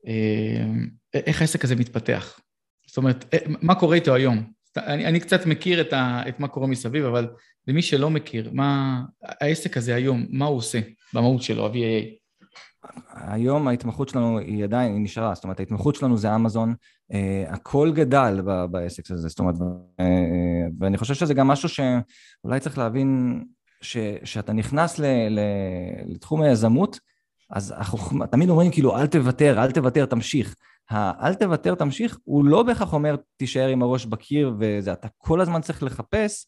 אה, איך העסק הזה מתפתח. זאת אומרת, אה, מה קורה איתו היום? אני, אני קצת מכיר את, ה, את מה קורה מסביב, אבל למי שלא מכיר, מה העסק הזה היום, מה הוא עושה במהות שלו, ה-VAA? היום ההתמחות שלנו היא עדיין, היא נשארה, זאת אומרת ההתמחות שלנו זה אמזון, אה, הכל גדל ב, בעסק הזה, זאת אומרת, אה, ואני חושב שזה גם משהו שאולי צריך להבין, ש, שאתה נכנס ל, ל, לתחום היזמות, אז אנחנו תמיד אומרים כאילו אל תוותר, אל תוותר, תמשיך. האל תוותר תמשיך הוא לא בהכרח אומר תישאר עם הראש בקיר וזה, אתה כל הזמן צריך לחפש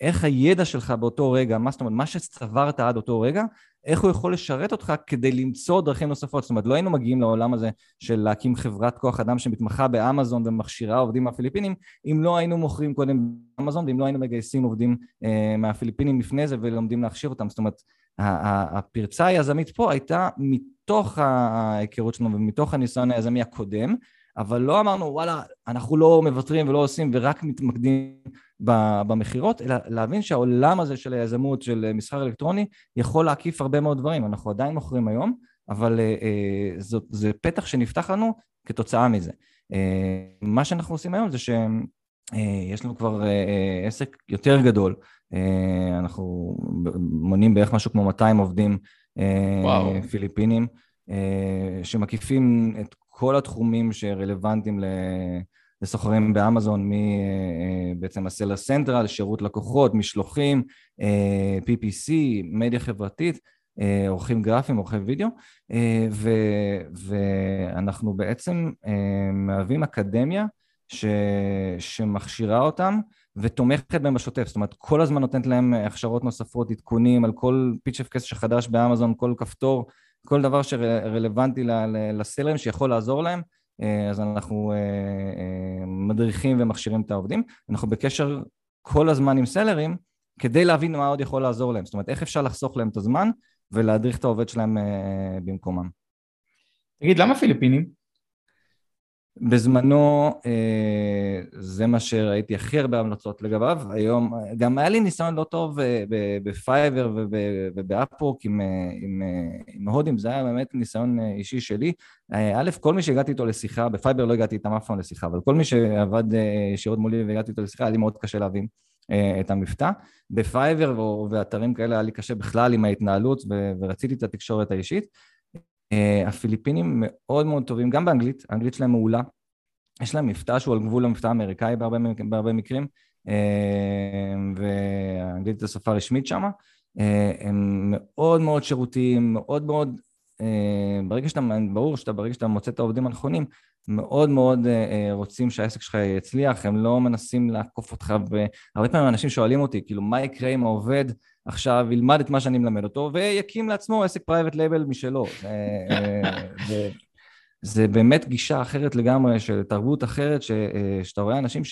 איך הידע שלך באותו רגע, מה זאת אומרת, מה שצברת עד אותו רגע, איך הוא יכול לשרת אותך כדי למצוא דרכים נוספות. זאת אומרת, לא היינו מגיעים לעולם הזה של להקים חברת כוח אדם שמתמחה באמזון ומכשירה עובדים מהפיליפינים, אם לא היינו מוכרים קודם באמזון ואם לא היינו מגייסים עובדים אה, מהפיליפינים לפני זה ולומדים להכשיר אותם. זאת אומרת, הפרצה היזמית פה הייתה מתוך ההיכרות שלנו ומתוך הניסיון היזמי הקודם, אבל לא אמרנו וואלה אנחנו לא מוותרים ולא עושים ורק מתמקדים במכירות, אלא להבין שהעולם הזה של היזמות, של מסחר אלקטרוני, יכול להקיף הרבה מאוד דברים. אנחנו עדיין מוכרים היום, אבל אה, אה, זאת, זה פתח שנפתח לנו כתוצאה מזה. אה, מה שאנחנו עושים היום זה שיש לנו כבר עסק יותר גדול, אנחנו מונים בערך משהו כמו 200 עובדים וואו. פיליפינים, שמקיפים את כל התחומים שרלוונטיים לסוחרים באמזון, מבעצם ה seller central, שירות לקוחות, משלוחים, PPC, מדיה חברתית, עורכים גרפיים, עורכי וידאו, ו, ואנחנו בעצם מהווים אקדמיה ש, שמכשירה אותם ותומכת בהם בשוטף, זאת אומרת כל הזמן נותנת להם הכשרות נוספות, עדכונים על כל פיצ'ף כסף שחדש באמזון, כל כפתור, כל דבר שרלוונטי לסלרים שיכול לעזור להם, אה, אז אנחנו אה, אה, מדריכים ומכשירים את העובדים. אנחנו בקשר כל הזמן עם סלרים כדי להבין מה עוד יכול לעזור להם, זאת אומרת איך אפשר לחסוך להם את הזמן ולהדריך את העובד שלהם במקומם. תגיד, למה פיליפינים? בזמנו אה, זה מה שראיתי הכי הרבה המלצות לגביו, היום גם היה לי ניסיון לא טוב אה, בפייבר ובאפוורק עם, אה, עם, עם הודים, זה היה באמת ניסיון אישי שלי. א', כל מי שהגעתי איתו לשיחה, בפייבר לא הגעתי איתם אף פעם לשיחה, אבל כל מי שעבד ישירות מולי והגעתי איתו לשיחה, היה לי מאוד קשה להבין את המבטא. בפייבר ואתרים כאלה היה לי קשה בכלל עם ההתנהלות ורציתי את התקשורת האישית. Uh, הפיליפינים מאוד מאוד טובים, גם באנגלית, האנגלית שלהם מעולה. יש להם מבטא שהוא על גבול המבטא האמריקאי בהרבה, בהרבה מקרים, uh, והאנגלית זו שפה רשמית שם. Uh, הם מאוד מאוד שירותיים, מאוד מאוד ברגע שאתה, ברור שאתה, ברגע שאתה מוצא את העובדים הנכונים, מאוד מאוד רוצים שהעסק שלך יצליח, הם לא מנסים לעקוף אותך, והרבה פעמים אנשים שואלים אותי, כאילו, מה יקרה אם העובד עכשיו ילמד את מה שאני מלמד אותו, ויקים לעצמו עסק private label משלו. זה באמת גישה אחרת לגמרי, של תרבות אחרת, ש, אה, שאתה רואה אנשים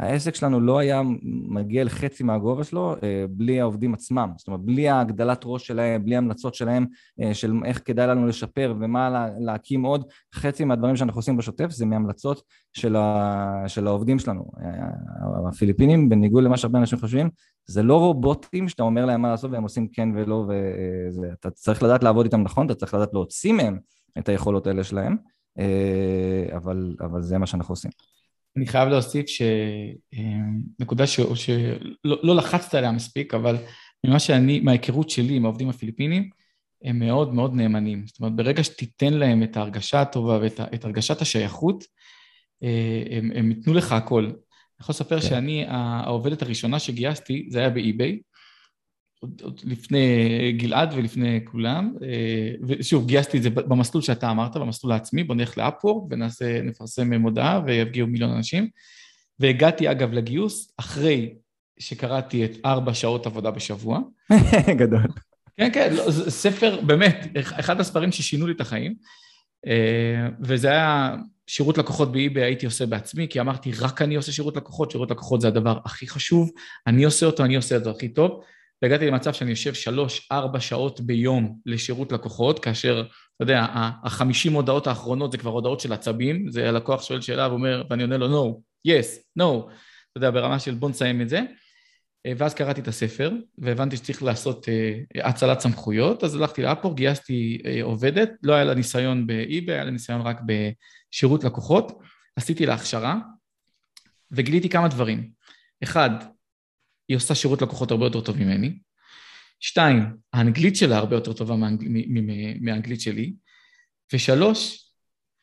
שהעסק שלנו לא היה מגיע לחצי מהגובה שלו אה, בלי העובדים עצמם. זאת אומרת, בלי ההגדלת ראש שלהם, בלי המלצות שלהם אה, של איך כדאי לנו לשפר ומה לה, להקים עוד. חצי מהדברים שאנחנו עושים בשוטף זה מהמלצות של, ה, של העובדים שלנו. הפיליפינים, בניגוד למה שהרבה אנשים חושבים, זה לא רובוטים שאתה אומר להם מה לעשות והם עושים כן ולא, ואתה צריך לדעת לעבוד איתם נכון, אתה צריך לדעת להוציא מהם. את היכולות האלה שלהם, אה, אבל, אבל זה מה שאנחנו עושים. אני חייב להוסיף שנקודה ש... שלא לא לחצת עליה מספיק, אבל ממה שאני, מההיכרות שלי עם העובדים הפיליפינים, הם מאוד מאוד נאמנים. זאת אומרת, ברגע שתיתן להם את ההרגשה הטובה ואת הרגשת השייכות, אה, הם, הם ייתנו לך הכל. אני יכול לספר כן. שאני, העובדת הראשונה שגייסתי, זה היה באי-ביי, עוד, עוד לפני גלעד ולפני כולם, אה, ושוב, גייסתי את זה במסלול שאתה אמרת, במסלול העצמי, בוא נלך לאפוור ונעשה, נפרסם מודעה ויגיעו מיליון אנשים. והגעתי אגב לגיוס אחרי שקראתי את ארבע שעות עבודה בשבוע. גדול. כן, כן, לא, זה ספר, באמת, אחד הספרים ששינו לי את החיים, אה, וזה היה שירות לקוחות באי-ביי הייתי עושה בעצמי, כי אמרתי, רק אני עושה שירות לקוחות, שירות לקוחות זה הדבר הכי חשוב, אני עושה אותו, אני עושה את זה הכי טוב. והגעתי למצב שאני יושב שלוש-ארבע שעות ביום לשירות לקוחות, כאשר, אתה יודע, החמישים הודעות האחרונות זה כבר הודעות של עצבים, זה הלקוח שואל שאלה ואומר, ואני עונה לו no, yes, no, אתה יודע, ברמה של בוא נסיים את זה. ואז קראתי את הספר, והבנתי שצריך לעשות uh, הצלת סמכויות, אז הלכתי לאפור, גייסתי uh, עובדת, לא היה לה ניסיון באי-ביי, היה לה ניסיון רק בשירות לקוחות, עשיתי לה הכשרה, וגיליתי כמה דברים. אחד, היא עושה שירות לקוחות הרבה יותר טוב ממני. שתיים, האנגלית שלה הרבה יותר טובה מהאנגלית שלי. ושלוש,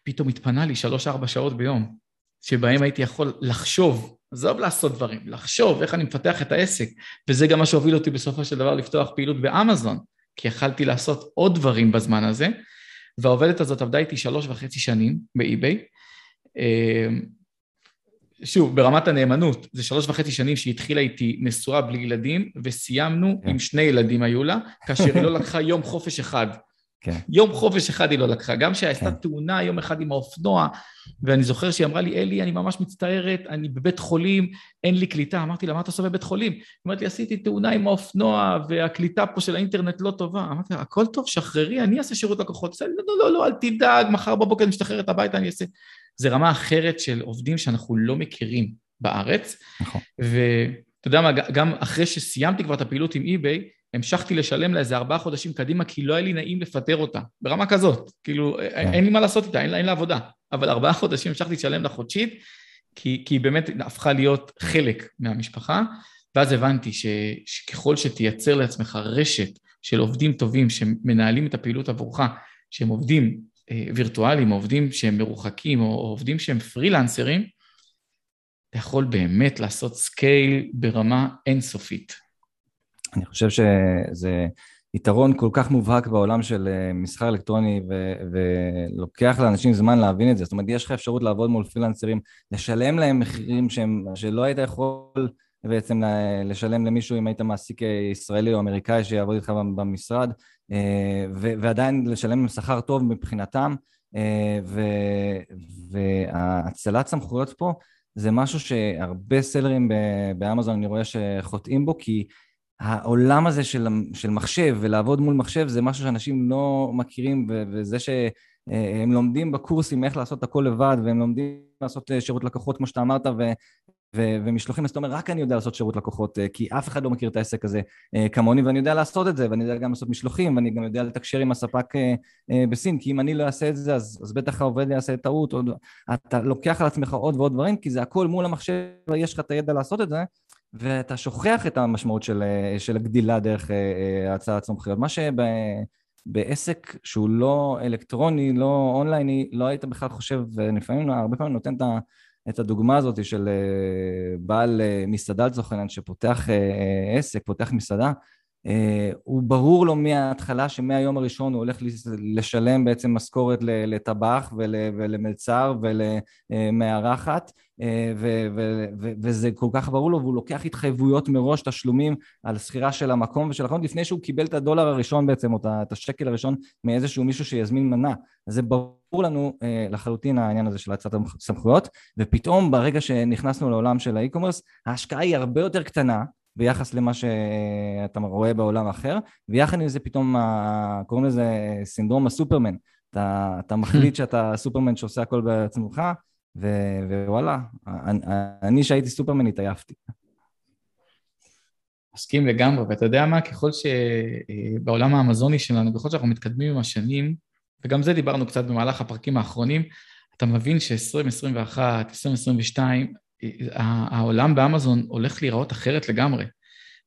פתאום התפנה לי שלוש-ארבע שעות ביום, שבהם הייתי יכול לחשוב, עזוב לעשות דברים, לחשוב איך אני מפתח את העסק, וזה גם מה שהוביל אותי בסופו של דבר לפתוח פעילות באמזון, כי יכלתי לעשות עוד דברים בזמן הזה, והעובדת הזאת עבדה איתי שלוש וחצי שנים באי-ביי, שוב, ברמת הנאמנות, זה שלוש וחצי שנים שהיא התחילה איתי נשואה בלי ילדים, וסיימנו כן. עם שני ילדים היו לה, כאשר היא לא לקחה יום חופש אחד. כן. יום חופש אחד היא לא לקחה, גם שהייתה כן. תאונה יום אחד עם האופנוע, ואני זוכר שהיא אמרה לי, אלי, אני ממש מצטערת, אני בבית חולים, אין לי קליטה. אמרתי לה, מה אתה עושה בבית חולים? היא אומרת לי, עשיתי תאונה עם האופנוע, והקליטה פה של האינטרנט לא טובה. אמרתי לה, הכל טוב, שחררי, אני אעשה שירות לקוחות. לא, לא, לא, לא, אל תדאג, מחר בבוקר אני משתחררת הביתה, אני אעשה... זה רמה אחרת של עובדים שאנחנו לא מכירים בארץ. נכון. ואתה יודע מה, גם אחרי שסיימתי כבר את הפעילות עם אי-ביי, המשכתי לשלם לה איזה ארבעה חודשים קדימה, כי לא היה לי נעים לפטר אותה, ברמה כזאת. כאילו, כן. אין לי מה לעשות איתה, אין לה, אין לה עבודה. אבל ארבעה חודשים המשכתי לשלם לה חודשית, כי, כי היא באמת הפכה להיות חלק מהמשפחה, ואז הבנתי ש, שככל שתייצר לעצמך רשת של עובדים טובים שמנהלים את הפעילות עבורך, שהם עובדים אה, וירטואליים, עובדים שהם מרוחקים, או עובדים שהם פרילנסרים, אתה יכול באמת לעשות scale ברמה אינסופית. אני חושב שזה יתרון כל כך מובהק בעולם של אה, מסחר אלקטרוני, ו- ולוקח לאנשים זמן להבין את זה. זאת אומרת, יש לך אפשרות לעבוד מול פרילנסרים, לשלם להם מחירים שהם, שלא היית יכול בעצם לשלם למישהו אם היית מעסיק ישראלי או אמריקאי שיעבוד איתך במשרד, אה, ועדיין לשלם להם שכר טוב מבחינתם, אה, והצלת סמכויות פה זה משהו שהרבה סלרים באמזון אני רואה שחוטאים בו, כי העולם הזה של, של מחשב ולעבוד מול מחשב זה משהו שאנשים לא מכירים, וזה שהם לומדים בקורסים איך לעשות הכל לבד, והם לומדים לעשות שירות לקוחות כמו שאתה אמרת, ו, ו- ומשלוחים, אז אתה אומר, רק אני יודע לעשות שירות לקוחות, אה, כי אף אחד לא מכיר את העסק הזה אה, כמוני, ואני יודע לעשות את זה, ואני יודע גם לעשות משלוחים, ואני גם יודע לתקשר עם הספק אה, בסין, כי אם אני לא אעשה את זה, אז, אז בטח העובד יעשה טעות, או... אתה לוקח על עצמך עוד ועוד דברים, כי זה הכל מול המחשב, יש לך את הידע לעשות את זה, ואתה שוכח את המשמעות של, של הגדילה דרך הצעת סמכויות. מה שבעסק שהוא לא אלקטרוני, לא אונלייני, לא היית בכלל חושב, ולפעמים, הרבה פעמים נותן. את הדוגמה הזאת של אה, בעל אה, מסעדה לצורך העניין שפותח אה, עסק, פותח מסעדה, הוא ברור לו מההתחלה שמהיום הראשון הוא הולך לשלם בעצם משכורת לטבח ולמלצר ולמארחת וזה כל כך ברור לו והוא לוקח התחייבויות מראש, תשלומים על שכירה של המקום ושל החנות לפני שהוא קיבל את הדולר הראשון בעצם או את השקל הראשון מאיזשהו מישהו שיזמין מנה. זה ברור לנו לחלוטין העניין הזה של הצעת הסמכויות ופתאום ברגע שנכנסנו לעולם של האי-קומרס ההשקעה היא הרבה יותר קטנה ביחס למה שאתה רואה בעולם אחר, ויחד עם זה פתאום קוראים לזה סינדרום הסופרמן. אתה, אתה מחליט שאתה סופרמן שעושה הכל בעצמך, ו- ווואלה, אני שהייתי סופרמן התעייפתי. מסכים לגמרי, ואתה יודע מה, ככל שבעולם האמזוני שלנו, ככל שאנחנו מתקדמים עם השנים, וגם זה דיברנו קצת במהלך הפרקים האחרונים, אתה מבין ש-2021, 2022, העולם באמזון הולך להיראות אחרת לגמרי.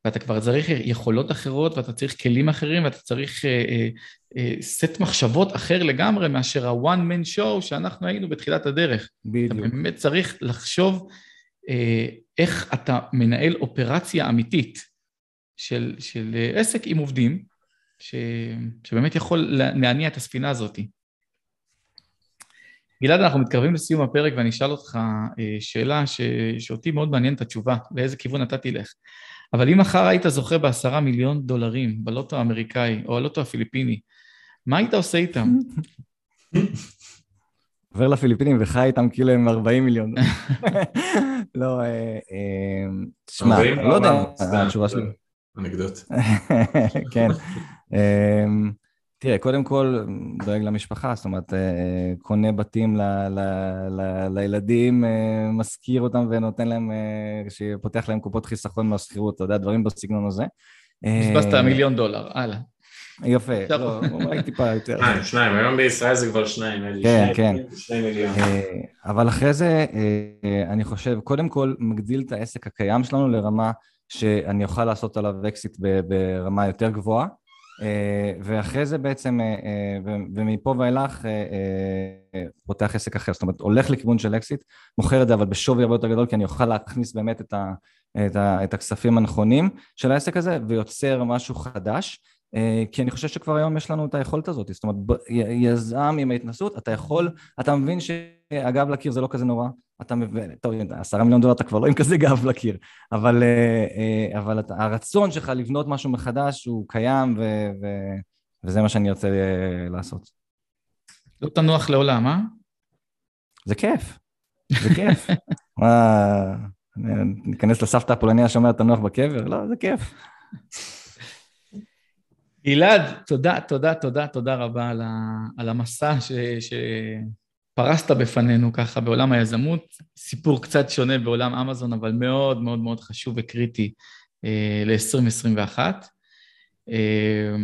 ואתה כבר צריך יכולות אחרות, ואתה צריך כלים אחרים, ואתה צריך אה, אה, אה, סט מחשבות אחר לגמרי מאשר ה-one man show שאנחנו היינו בתחילת הדרך. בדיוק. אתה באמת צריך לחשוב אה, איך אתה מנהל אופרציה אמיתית של, של אה, עסק עם עובדים, ש, שבאמת יכול להניע את הספינה הזאת. גלעד, אנחנו מתקרבים לסיום הפרק ואני אשאל אותך אה, שאלה ש... שאותי מאוד מעניין את התשובה, לאיזה כיוון אתה תלך. אבל אם מחר היית זוכה בעשרה מיליון דולרים בלוטו האמריקאי או הלוטו הפיליפיני, מה היית עושה איתם? עובר לפיליפינים וחי איתם כאילו הם 40 מיליון. לא, אה, אה, תשמע, לא יודע, התשובה שלי. אנקדוט. כן. תראה, קודם כל דואג למשפחה, זאת אומרת, אה, קונה בתים ל, ל, ל, לילדים, אה, משכיר אותם ונותן להם, אה, שפותח להם קופות חיסכון מהשכירות, אתה יודע, דברים בסגנון הזה. בזבזת מיליון דולר, הלאה. יפה, לא, אולי טיפה יותר. שניים, שניים, היום בישראל זה כבר שניים, כן, כן. שני מיליון. אבל אחרי זה, אני חושב, קודם כל מגדיל את העסק הקיים שלנו לרמה שאני אוכל לעשות עליו אקזיט ברמה יותר גבוהה. אה, ואחרי זה בעצם, אה, אה, ומפה ואילך פותח עסק אחר, זאת אומרת הולך לכיוון של אקזיט, מוכר את זה אבל בשווי הרבה יותר גדול כי אני אוכל להכניס באמת את, ה, את, ה, את הכספים הנכונים של העסק הזה ויוצר משהו חדש. כי אני חושב שכבר היום יש לנו את היכולת הזאת, זאת אומרת יזם עם ההתנסות, אתה יכול, אתה מבין שאגב לקיר זה לא כזה נורא, אתה מבין, טוב, עשרה מיליון דולר אתה כבר לא עם כזה גב לקיר, אבל, אה, אה, אבל הרצון שלך לבנות משהו מחדש הוא קיים ו, ו, וזה מה שאני רוצה אה, לעשות. לא תנוח לעולם, אה? זה כיף, זה כיף. מה, ניכנס לסבתא הפולניה שאומרת תנוח בקבר? לא, זה כיף. גלעד, תודה, תודה, תודה, תודה רבה על, ה, על המסע ש, ש, פרסת בפנינו ככה בעולם היזמות, סיפור קצת שונה בעולם אמזון, אבל מאוד מאוד מאוד חשוב וקריטי אה, ל-2021. אה,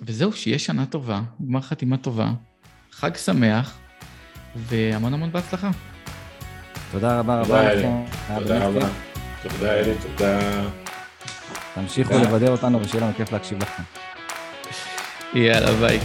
וזהו, שיהיה שנה טובה, גמר חתימה טובה, חג שמח, והמון המון בהצלחה. תודה רבה רבה לכם. תודה רבה. תודה אלי, תודה. תמשיכו לבדר אותנו ושיהיה לנו כיף להקשיב לכם. יאללה, ביי.